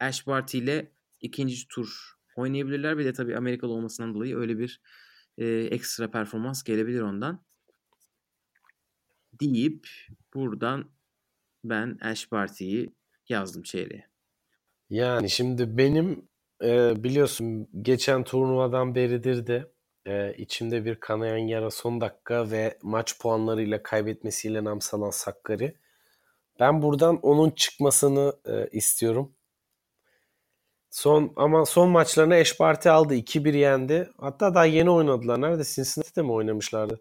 Ash Barty ile ikinci tur oynayabilirler. Bir de tabii Amerikalı olmasından dolayı öyle bir e, ekstra performans gelebilir ondan. Deyip buradan ben Ash Barty'yi yazdım çeyreğe. Yani şimdi benim e, biliyorsun geçen turnuvadan beridir de e, içimde bir kanayan yara son dakika ve maç puanlarıyla kaybetmesiyle nam salan Sakkari. Ben buradan onun çıkmasını e, istiyorum. Son ama son maçlarına eş parti aldı. 2-1 yendi. Hatta daha yeni oynadılar. Nerede? Cincinnati'de mi oynamışlardı?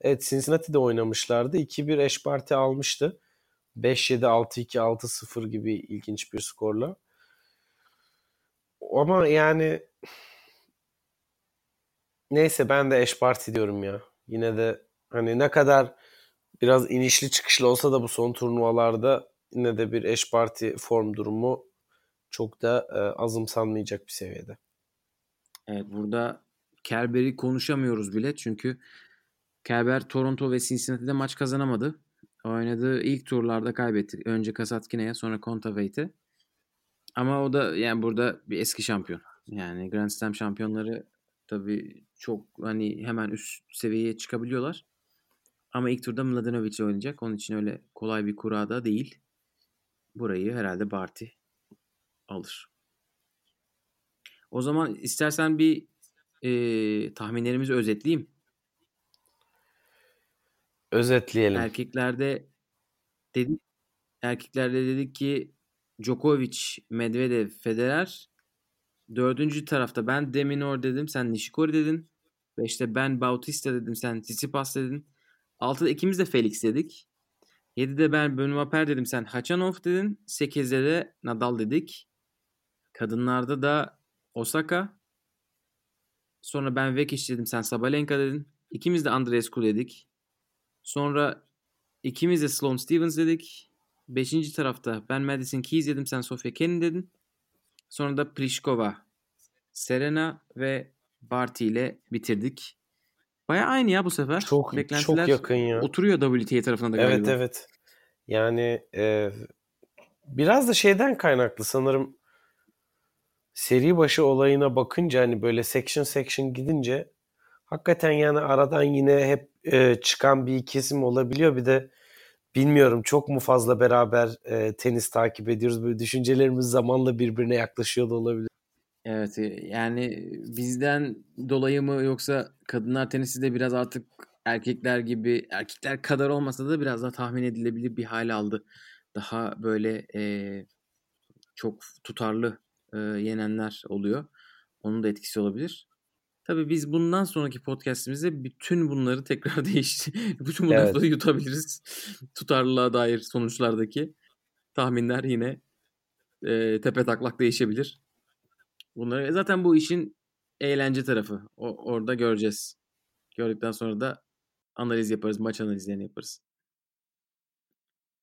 Evet Cincinnati'de oynamışlardı. 2-1 eş parti almıştı. 5-7, 6-2, 6-0 gibi ilginç bir skorla. Ama yani neyse ben de eş parti diyorum ya. Yine de hani ne kadar biraz inişli çıkışlı olsa da bu son turnuvalarda yine de bir eş parti form durumu çok da e, azımsanmayacak bir seviyede. Evet burada Kerber'i konuşamıyoruz bile çünkü Kerber Toronto ve Cincinnati'de maç kazanamadı. Oynadığı ilk turlarda kaybetti. Önce Kasatkine'ye sonra Kontaveit Ama o da yani burada bir eski şampiyon. Yani Grand Slam şampiyonları tabii çok hani hemen üst seviyeye çıkabiliyorlar. Ama ilk turda Mladenovic oynayacak. Onun için öyle kolay bir kura da değil. Burayı herhalde Barty alır. O zaman istersen bir e, tahminlerimizi özetleyeyim. Özetleyelim. Erkeklerde dedik erkeklerde dedik ki Djokovic, Medvedev, Federer. Dördüncü tarafta ben Deminor dedim, sen Nishikori dedin. Beşte ben Bautista dedim, sen Tsitsipas dedin. Altıda ikimiz de Felix dedik. Yedide ben Benoît Per dedim, sen Hachanov dedin. Sekizde de Nadal dedik. Kadınlarda da Osaka. Sonra ben Vekic dedim, sen Sabalenka dedin. İkimiz de Andreescu dedik. Sonra ikimiz de Sloane Stevens dedik. Beşinci tarafta ben Madison Keys dedim, sen Sofia Kenin dedin. Sonra da Pliskova, Serena ve Barty ile bitirdik. Baya aynı ya bu sefer. Çok çok yakın ya. Oturuyor WTA tarafına da galiba. Evet evet. Yani e, biraz da şeyden kaynaklı sanırım seri başı olayına bakınca hani böyle section section gidince hakikaten yani aradan yine hep e, çıkan bir kesim olabiliyor. Bir de bilmiyorum çok mu fazla beraber e, tenis takip ediyoruz. Böyle düşüncelerimiz zamanla birbirine yaklaşıyor da olabilir. Evet yani bizden dolayı mı yoksa kadınlar tenisi de biraz artık erkekler gibi erkekler kadar olmasa da biraz daha tahmin edilebilir bir hale aldı. Daha böyle e, çok tutarlı e, yenenler oluyor. Onun da etkisi olabilir. Tabii biz bundan sonraki podcastimizde bütün bunları tekrar (laughs) değiş, bütün bunları evet. yutabiliriz. Tutarlılığa dair sonuçlardaki tahminler yine e, tepe taklak değişebilir. Bunları e, zaten bu işin eğlence tarafı. O, orada göreceğiz. Gördükten sonra da analiz yaparız, maç analizlerini yaparız.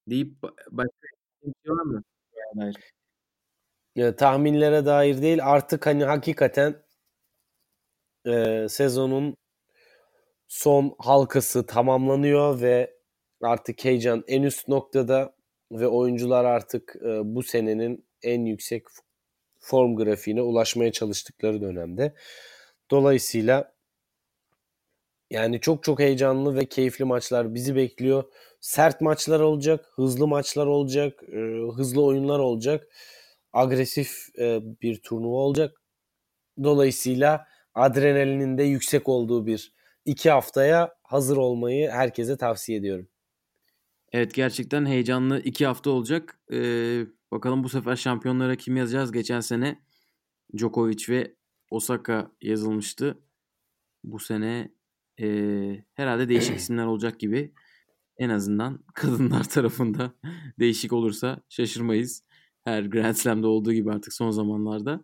Deyip başka bir şey var mı? Ya, tahminlere dair değil artık hani hakikaten e, sezonun son halkası tamamlanıyor ve artık heyecan en üst noktada ve oyuncular artık e, bu senenin en yüksek form grafiğine ulaşmaya çalıştıkları dönemde. Dolayısıyla yani çok çok heyecanlı ve keyifli maçlar bizi bekliyor. Sert maçlar olacak, hızlı maçlar olacak, e, hızlı oyunlar olacak. Agresif e, bir turnuva olacak. Dolayısıyla adrenalinin de yüksek olduğu bir iki haftaya hazır olmayı herkese tavsiye ediyorum. Evet gerçekten heyecanlı iki hafta olacak. Ee, bakalım bu sefer şampiyonlara kim yazacağız? Geçen sene Djokovic ve Osaka yazılmıştı. Bu sene e, herhalde değişik (clears throat) isimler olacak gibi. En azından kadınlar (laughs) tarafında değişik olursa şaşırmayız. Her Grand Slam'da olduğu gibi artık son zamanlarda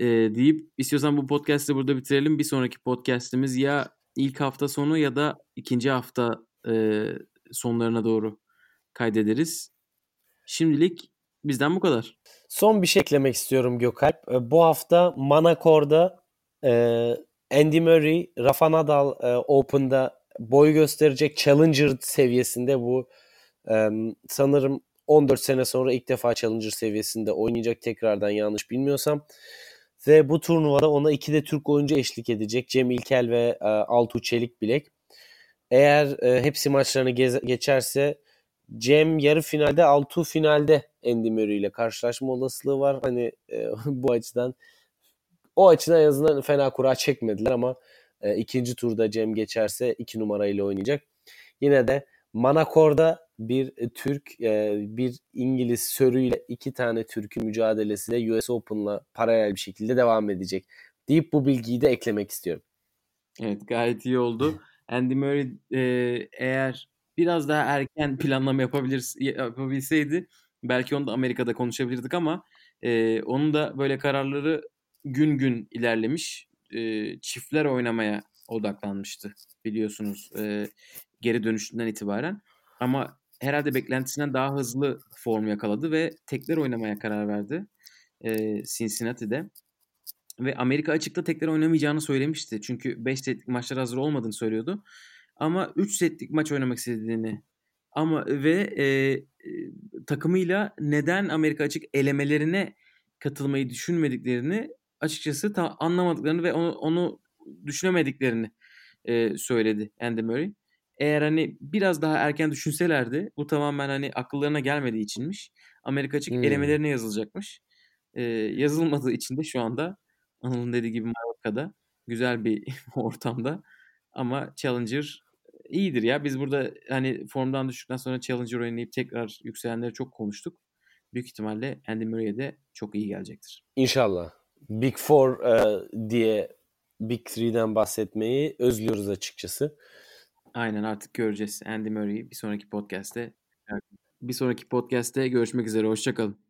e, deyip istiyorsan bu podcast'ı burada bitirelim. Bir sonraki podcast'imiz ya ilk hafta sonu ya da ikinci hafta e, sonlarına doğru kaydederiz. Şimdilik bizden bu kadar. Son bir şey eklemek istiyorum Gökalp. Bu hafta Manakor'da e, Andy Murray, Rafa Nadal e, Open'da boy gösterecek Challenger seviyesinde bu e, sanırım 14 sene sonra ilk defa Challenger seviyesinde oynayacak tekrardan yanlış bilmiyorsam. Ve bu turnuvada ona iki de Türk oyuncu eşlik edecek. Cem İlkel ve Altuğ Çelik Bilek. Eğer e, hepsi maçlarını geçerse Cem yarı finalde, Altuğ finalde Andy Murray ile karşılaşma olasılığı var. Hani e, (laughs) bu açıdan o açıdan en azından fena kura çekmediler ama e, ikinci turda Cem geçerse iki numarayla oynayacak. Yine de Manakor'da bir Türk, e, bir İngiliz sörüyle iki tane Türk'ün mücadelesi de US Open'la paralel bir şekilde devam edecek. Deyip bu bilgiyi de eklemek istiyorum. Evet gayet iyi oldu. Andy Murray e, eğer biraz daha erken planlama yapabilir yapabilseydi belki onu da Amerika'da konuşabilirdik ama e, onun da böyle kararları gün gün ilerlemiş. E, çiftler oynamaya odaklanmıştı biliyorsunuz e, geri dönüşünden itibaren. Ama herhalde beklentisinden daha hızlı form yakaladı ve tekler oynamaya karar verdi e, Cincinnati'de. Ve Amerika açıkta tekrar oynamayacağını söylemişti. Çünkü 5 setlik maçlar hazır olmadığını söylüyordu. Ama 3 setlik maç oynamak istediğini ama ve e, e, takımıyla neden Amerika açık elemelerine katılmayı düşünmediklerini açıkçası ta anlamadıklarını ve onu, onu düşünemediklerini e, söyledi Andy Murray. Eğer hani biraz daha erken düşünselerdi bu tamamen hani akıllarına gelmediği içinmiş. Amerika açık hmm. elemelerine yazılacakmış. E, yazılmadığı için de şu anda Anıl'ın dediği gibi Mallorca'da güzel bir (laughs) ortamda ama Challenger iyidir ya. Biz burada hani formdan düştükten sonra Challenger oynayıp tekrar yükselenleri çok konuştuk. Büyük ihtimalle Andy Murray'e de çok iyi gelecektir. İnşallah. Big Four e, diye Big Three'den bahsetmeyi özlüyoruz açıkçası. Aynen artık göreceğiz Andy Murray'i bir sonraki podcast'te. Bir sonraki podcast'te görüşmek üzere. Hoşçakalın.